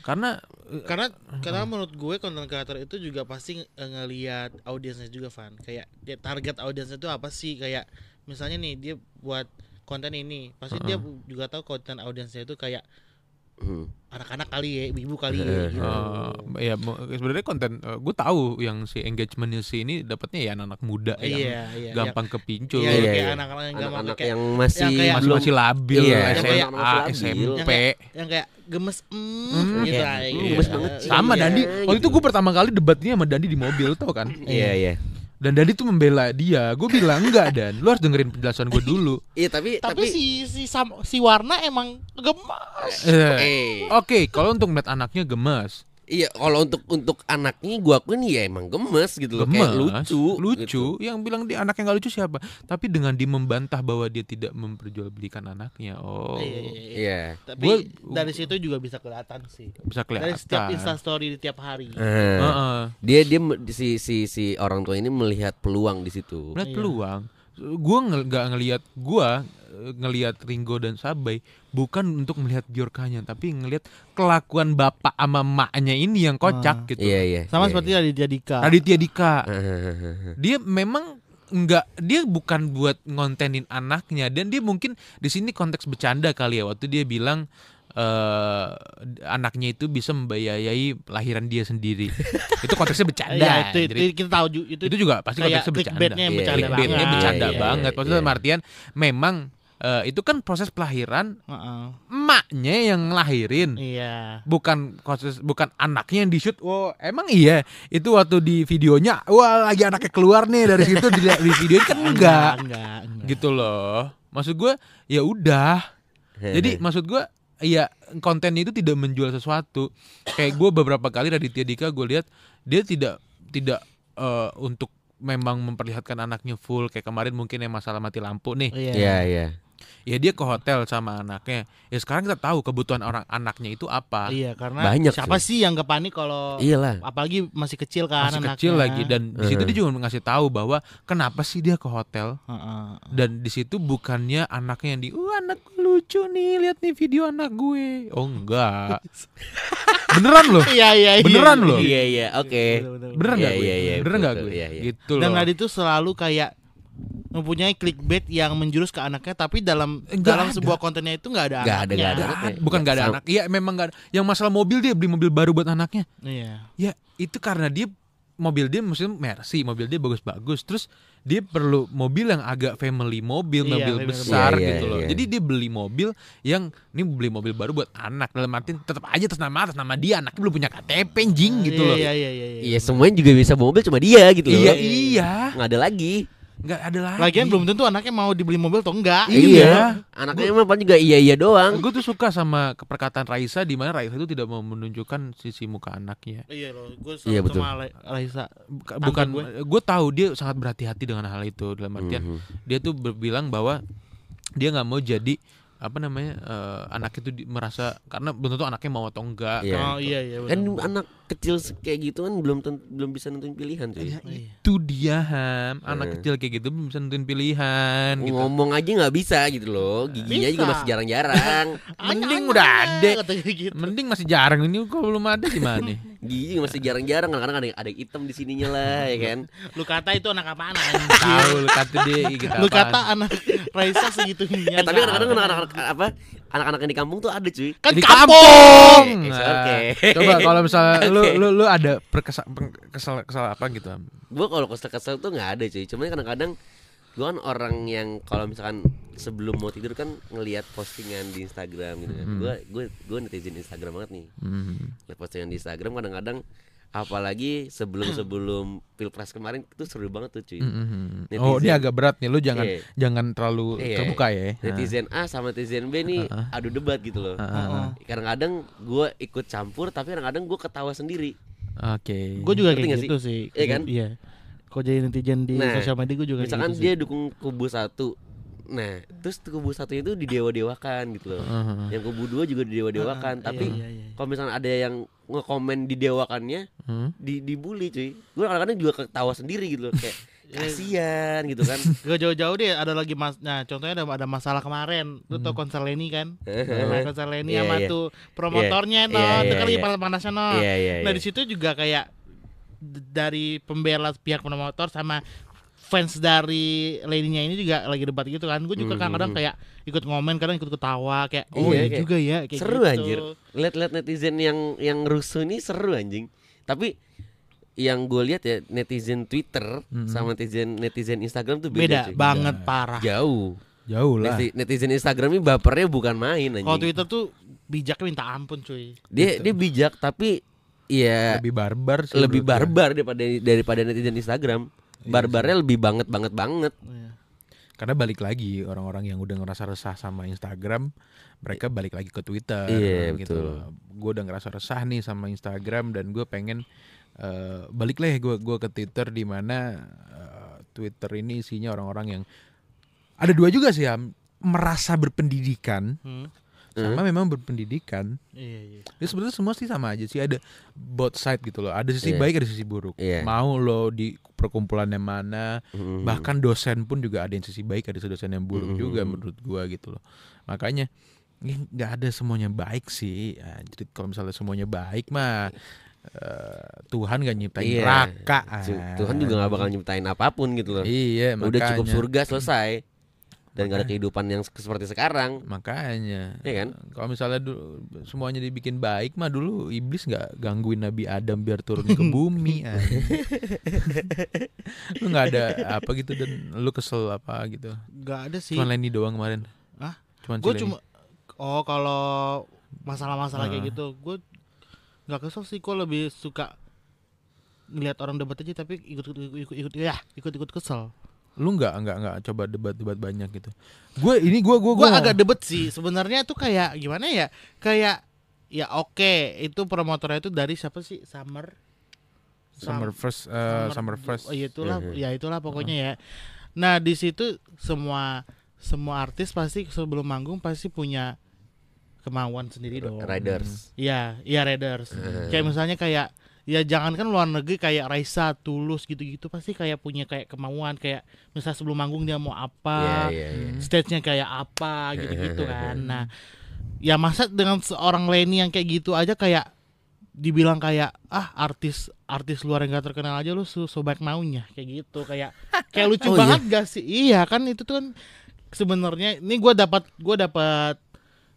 Karena eh, Karena karena menurut gue konten kreator itu juga pasti nge- ngelihat audiensnya juga Van. Kayak dia target audiensnya itu apa sih? Kayak misalnya nih dia buat konten ini, pasti dia juga tahu konten audiensnya itu kayak. Anak-anak kali ya, ibu kali ya gitu. eh, ya sebenarnya konten gue tahu yang si engagementnya si ini dapatnya ya anak-anak muda yang Iya, iya. gampang kepincut Iya, Iya, kayak iya. anak-anak yang gampang yang masih yang kayak- masih belum masih labil Iya, yang SMA kayak- masih labil. SMP yang kayak, yang kayak gemes mm, Hmm, gitu lah, hmm, gitu. gemes banget sih. sama Dandi waktu itu gitu. gue pertama kali debatnya sama Dandi di mobil tau kan Iya iya. Dan Dandi tuh membela dia. Gue bilang enggak dan. Lu harus dengerin penjelasan gue dulu. Iya tapi Tapi, si si sam- si warna emang gemes. Eh, eh Oke, kalau untuk melihat anaknya gemes, iya kalau untuk untuk anaknya gua akuin ya emang gemes gitu loh gemes, kayak lucu lucu. gitu. Yang bilang dia anaknya nggak lucu siapa? Tapi dengan dia membantah bahwa dia tidak memperjualbelikan anaknya, oh, Iya, iya, iya. Iya. Tapi Gua- dari situ juga bisa kelihatan sih. bisa Dari setiap kelihatan. instastory di tiap hari. Eh, Heeh. dia dia me- si si si orang tua ini melihat peluang di situ. Melihat Iya. peluang. Gue nggak ngelihat gua eh, ngelihat Ringo dan Sabai bukan untuk melihat Bjorkanya, tapi ngelihat kelakuan bapak sama emaknya ini yang kocak Ah. gitu. Iya iya. Sama iya, seperti iya. Raditya Dika. Raditya Dika. Dia memang nggak dia bukan buat ngontenin anaknya dan dia mungkin di sini konteks bercanda kali ya waktu dia bilang eh anaknya itu bisa membiayai lahiran dia sendiri. Itu konteksnya bercanda Iya, itu, Jadi, itu kita tahu ju- itu, itu juga pasti konteksnya bercanda. Iya, bercanda banget. bercanda Iya, banget. iya, maksudnya iya. dalam artian memang eh, itu kan proses pelahiran Heeh. emaknya yang ngelahirin. Iya. bukan proses bukan anaknya yang di shoot oh emang iya? Itu waktu di videonya wah lagi anaknya keluar nih. Dari situ di, di video kan enggak. Enggak, enggak. gitu loh. Maksud gue ya udah. Jadi maksud gue ya kontennya itu tidak menjual sesuatu kayak gue beberapa kali Raditya Dika gue lihat dia tidak tidak eh, untuk memang memperlihatkan anaknya full kayak kemarin mungkin yang masalah mati lampu nih Iya. Iya iya. Ya dia ke hotel sama anaknya ya sekarang kita tahu kebutuhan orang anaknya itu apa Iya, karena Banyak siapa sih yang gak panik kalau Iyalah. apalagi masih kecil kan masih anaknya. kecil lagi dan di situ dia juga ngasih tahu bahwa kenapa sih dia ke hotel Heeh. dan di situ bukannya anaknya yang di uh anak lucu nih lihat nih video anak gue oh enggak beneran loh Iya, iya, iya. Beneran loh. Iya iya oke. Beneran Iya, nggak gue iya, iya, beneran nggak betul, gue iya, iya. gitu Dan loh Radit tuh selalu kayak mempunyai clickbait yang menjurus ke anaknya tapi dalam Nggak dalam ada. sebuah kontennya itu nggak ada ada, anaknya. ada. Anaknya. ada, bukan nggak ada anak. Iya memang nggak ada. Yang masalah mobil dia beli mobil baru buat anaknya. Iya. Ya itu karena dia mobil dia maksudnya Mercy, mobil dia bagus-bagus. Terus dia perlu mobil yang agak family mobil, Iya, mobil besar. Iya, gitu iya, loh. iya. Jadi dia beli mobil yang ini beli mobil baru buat anak. Dalam arti tetap aja atas nama atas nama dia, anaknya belum punya KTP anjing gitu Iya, loh. Iya iya iya. Iya semuanya juga bisa bawa mobil cuma dia gitu loh. Iya iya, Nggak ada lagi. Nggak ada lagi. Lagian belum tentu anaknya mau dibeli mobil atau enggak. Iya. Anaknya emang paling juga iya iya doang. Gue tuh suka sama perkataan Raisa di mana Raisa itu tidak mau menunjukkan sisi muka anaknya. Iya loh, gue Iya, sama betul. sama Ra- Raisa. Bukan, gue. gue tahu dia sangat berhati-hati dengan hal itu dalam artian Mhm. dia tuh berbilang bahwa dia nggak mau jadi apa namanya eh, anak itu di- merasa karena belum tentu anaknya mau atau enggak Iya. Oh iya iya. Kan anak kecil kayak gitu kan belum belum bisa nentuin pilihan cuy. Iya. itu dia ham anak Eh. kecil kayak gitu belum bisa nentuin pilihan gitu. Ngomong aja nggak bisa gitu loh. Giginya juga Bisa. masih jarang-jarang. mending udah ada gitu. mending masih jarang ini kok belum ada gimana Gigi juga masih jarang-jarang. Kadang-kadang ada ada hitam di sininya lah ya kan. Lu kata itu anak apaan tahu anjing? lu kata dia gitu Lu kata anak Raisa segitunya. Eh tapi kadang-kadang anak-anak apa anak-anak yang di kampung tuh ada cuy. kan di kampung. kampung. Eh, Nah, oke. coba kalau misalnya lu lu lu ada perkesal kesal kesal apa gitu? Gue kalau kesel-kesel tuh nggak ada cuy. Cuman kadang-kadang gue kan orang yang kalau misalkan sebelum mau tidur kan ngelihat postingan di Instagram gitu kan. Gue gue gue netizen Instagram banget nih. Hmm. Lihat postingan di Instagram kadang-kadang apalagi sebelum-sebelum pilpres kemarin itu seru banget tuh cuy. Mhm. Netizen. Oh, ini agak berat nih. Lu jangan Iya. jangan terlalu Iya. terbuka ya. Netizen A sama netizen B nih Heeh. adu debat gitu loh. Heeh. Kadang-kadang gue ikut campur tapi kadang-kadang gue ketawa sendiri. Oke. Gue juga Ngerti kayak gitu sih. Iya kan? Iya. Kok jadi netizen di Nah, sosial media gue juga Misalkan kayak gitu dia dukung kubu satu, nah terus kubu satu itu didewa-dewakan gitu loh. Heeh. Yang kubu dua juga didewa-dewakan. Heeh, Tapi iya, iya, iya. kalau misalnya ada yang ngekomen didewakannya, Hmm? di dibully cuy. Gue kadang-kadang juga ketawa sendiri gitu loh kayak kasihan gitu kan. Gak jauh-jauh deh ada lagi mas nah contohnya ada ada masalah kemarin lu tau konser Leni kan nah, konser Leni Iya, sama iya. tuh promotornya Iya, no iya, itu kan lagi iya. panas-panasnya no Iya iya nah iya. di situ juga kayak dari pembela pihak promotor sama fans dari Leninya ini juga lagi debat gitu kan gue juga Hmm, kadang-kadang hmm. kayak ikut ngomen kadang ikut ketawa kayak oh Iya, iya kayak juga ya kayak seru gitu. anjir. Lihat-lihat netizen yang yang rusuh ini seru anjing. Tapi yang gue lihat ya netizen Twitter Mhm. sama netizen netizen Instagram tuh beda, beda cuy. banget parah Jauh. Jauh lah. Neti- netizen Instagram ini bapernya bukan main anjing. kalau Twitter tuh bijaknya minta ampun cuy dia dia bijak tapi ya Lebih barbar sih. lebih barbar daripada daripada netizen Instagram. Barbarnya lebih banget banget banget. Iya. Karena balik lagi orang-orang yang udah ngerasa resah sama Instagram, mereka balik lagi ke Twitter. Iya, gitu. betul. Gue udah ngerasa resah nih sama Instagram dan gue pengen eh, balik lah gue gua ke Twitter di mana eh, Twitter ini isinya orang-orang yang ada dua juga sih ya merasa berpendidikan Hmm. Sama memang berpendidikan. iya iya Ya sebenarnya semua sih sama aja sih ada both side gitu loh. Ada sisi Iya. baik ada sisi buruk. Iya. Mau lo di perkumpulannya mana, Mhm. bahkan dosen pun juga ada yang sisi baik ada dosen yang buruk Mhm. juga menurut gua gitu loh makanya nggak ada semuanya baik sih Ya, jadi kalau misalnya semuanya baik mah eh, Tuhan gak nyiptain Iya. neraka ah. Tuhan juga gak bakal nyiptain apa pun gitu loh. iya Udah cukup makanya. surga selesai. Dan gak ada kehidupan yang se- seperti sekarang. makanya Iya kan? kalau misalnya dulu, semuanya dibikin baik mah dulu iblis nggak gangguin Nabi Adam biar turun ke bumi lu nggak ada apa gitu dan lu kesel apa gitu nggak ada sih Cuman Lenny doang kemarin. Hah? Cuman si gue cuma oh kalau masalah-masalah kayak Ah. gitu gue nggak kesel sih gue lebih suka ngelihat orang debat aja tapi ikut ikut ikut, ikut ya ikut ikut kesel lu nggak nggak nggak coba debat-debat banyak gitu. Gue ini gue gue gue agak debat sih sebenarnya tuh kayak gimana ya kayak ya oke itu promotornya itu dari siapa sih Summer summer first eh, summer first. oh, iya itulah Mhm. ya itulah pokoknya ya nah di situ semua semua artis pasti sebelum manggung pasti punya kemauan sendiri dong Riders. Iya, iya Raiders. Eh. Kayak misalnya kayak ya jangan kan luar negeri kayak Raisa, Tulus gitu-gitu pasti kayak punya kayak kemauan kayak misalnya sebelum manggung dia mau Iya, apa, iya, iya. stage-nya kayak apa gitu-gitu kan. Nah, ya masa dengan seorang Lenny yang kayak gitu aja kayak dibilang kayak ah artis artis luar yang gak terkenal aja lu so, so baik maunya kayak gitu kayak kayak lucu Oh, banget gak sih iya kan itu tuh kan sebenarnya ini gua dapat gua dapat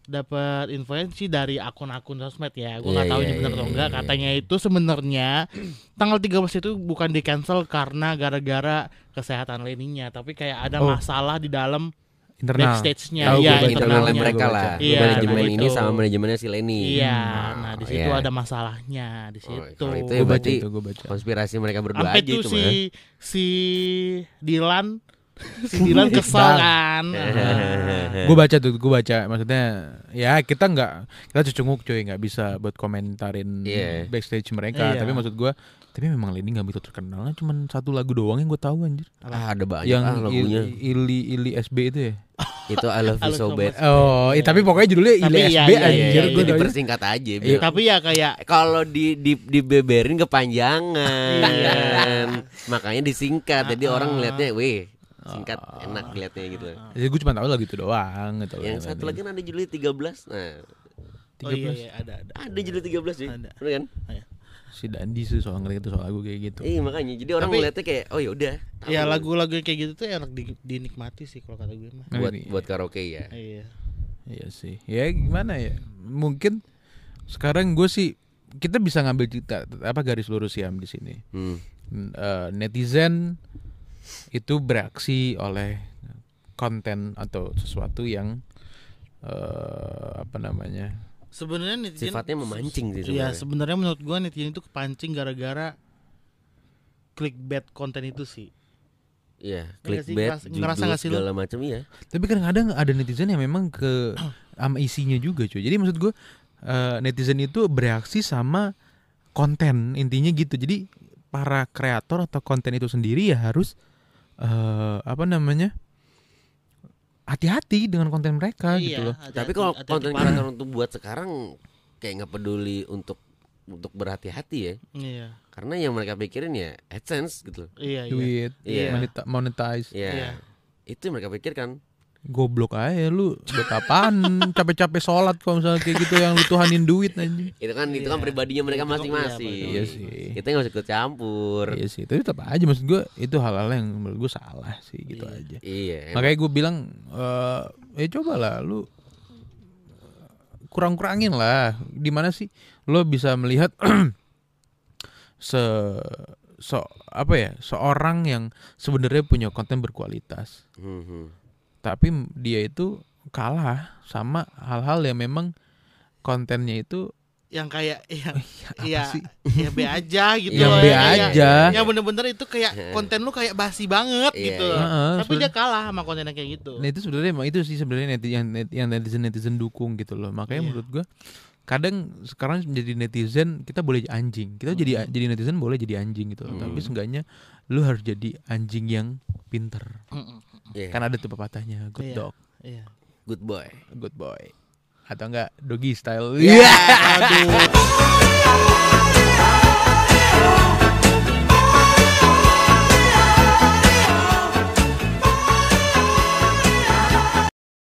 dapat infonya dari akun-akun sosmed ya gue nggak Iya, tahu iya, ini benar iya, atau iya, enggak iya. katanya itu sebenarnya tanggal 13 itu bukan di cancel karena gara-gara kesehatan Leninya tapi kayak ada Oh. masalah di dalam internal backstage-nya iya gua baca. internal internalnya. mereka lah. Iya, manajemen nah ini gitu. sama manajemennya si Lenny Iya, Hmm, nah di oh, situ iya. ada masalahnya di Oh, situ. kalau itu gue ya baca berarti itu gue baca konspirasi mereka berdua Sampai aja itu si mah si Dilan si Dilan kesel kan. Gue baca tuh gue baca maksudnya ya kita nggak kita cucunguk cuy nggak bisa buat komentarin Iya. backstage mereka Iya. tapi maksud gue tapi memang Lenny nggak begitu terkenal cuma satu lagu doang yang gue tahu anjir ah, ada banyak yang ah, lagunya Il- Ili Ili SB itu ya itu I love you so bad oh Iya. tapi pokoknya judulnya Tapi Ili iya, SB iya, anjir iya, gue taunya- dipersingkat aja Iya. Tapi ya kayak kalau di di dibeberin kepanjangan Iya. makanya disingkat jadi Ah, orang ah. ngeliatnya weh singkat enak liatnya gitu jadi gue cuma tahu lagu itu doang gitu yang satu lagi kan ada judulnya 13 nah Oh iya, iya ada ada. ada judul 13 sih Ada. kan si Dandi sih soal ngerti itu soal lagu kayak gitu iya makanya jadi orang Tapi- ngeliatnya kayak oh ya udah tahu. Ya lagu-lagu kayak gitu tuh enak di- dinikmati sih kalau kata gue mah. Nah, buat ini. buat karaoke ya Iya. Iya sih. Ya gimana ya? Mungkin sekarang gue sih kita bisa ngambil cerita apa garis lurus ya di sini. hmm. Eh, netizen itu bereaksi oleh konten atau sesuatu yang eh apa namanya? Sebenarnya netizen sifatnya memancing sih Iya, sebenarnya sebenarnya menurut gua netizen itu kepancing gara-gara clickbait konten itu sih. Iya, Iya sih? clickbait, ngerasa nggak sih segala macam iya. Tapi kadang-kadang ada netizen yang memang ke sama isinya juga cuy. Jadi maksud gue eh, netizen itu bereaksi sama konten intinya gitu. Jadi para kreator atau konten itu sendiri ya harus eh, apa namanya hati-hati dengan konten mereka gitu loh. hati-hati- Tapi kalau konten kreator untuk buat sekarang kayak nggak peduli untuk untuk berhati-hati ya. Iya. Karena yang mereka pikirin ya AdSense gitu loh. Iya, iya. Duit, Iya. monetize, Iya. Iya. Itu yang mereka pikirkan. Goblok aja lu. Buat apaan? Capek-capek sholat kalau misalnya kayak gitu yang lu tuhanin duit anjing. Itu kan itu kan Iya. pribadinya mereka kan- masing-masing. iya, Iya sih. Kita nggak usah ikut campur. Iya sih, tapi tetap aja maksud gue itu hal-hal yang menurut gue salah sih gitu Iya. aja. Iya. emang. Makanya gue bilang eh eh coba lah lu kurang-kurangin lah. Di mana sih lo bisa melihat se so apa ya seorang yang sebenarnya punya konten berkualitas, Hmm, hmm. Tapi dia itu kalah sama hal-hal yang memang kontennya itu Yang kayak yang apa iya sih? ya B aja gitu Yang loh, B ya, aja. Ya bener-bener itu kayak konten lu kayak basi banget Iya, gitu. iya. Heeh, Tapi dia kalah sama konten yang kayak gitu. Nah itu sebenarnya emang itu sih sebenarnya neti, yang net- yang netizen netizen dukung gitu loh. Makanya Iya. menurut gua kadang sekarang menjadi netizen kita boleh jadi anjing. Kita jadi Hmm. jadi netizen boleh jadi anjing gitu loh. Tapi seenggaknya lu harus jadi anjing yang pinter. Mm-mm. Iya. Kan ada tuh pepatahnya good Iya. dog, Iya. Good boy. good boy. Atau enggak doggy style. Iya. Aduh.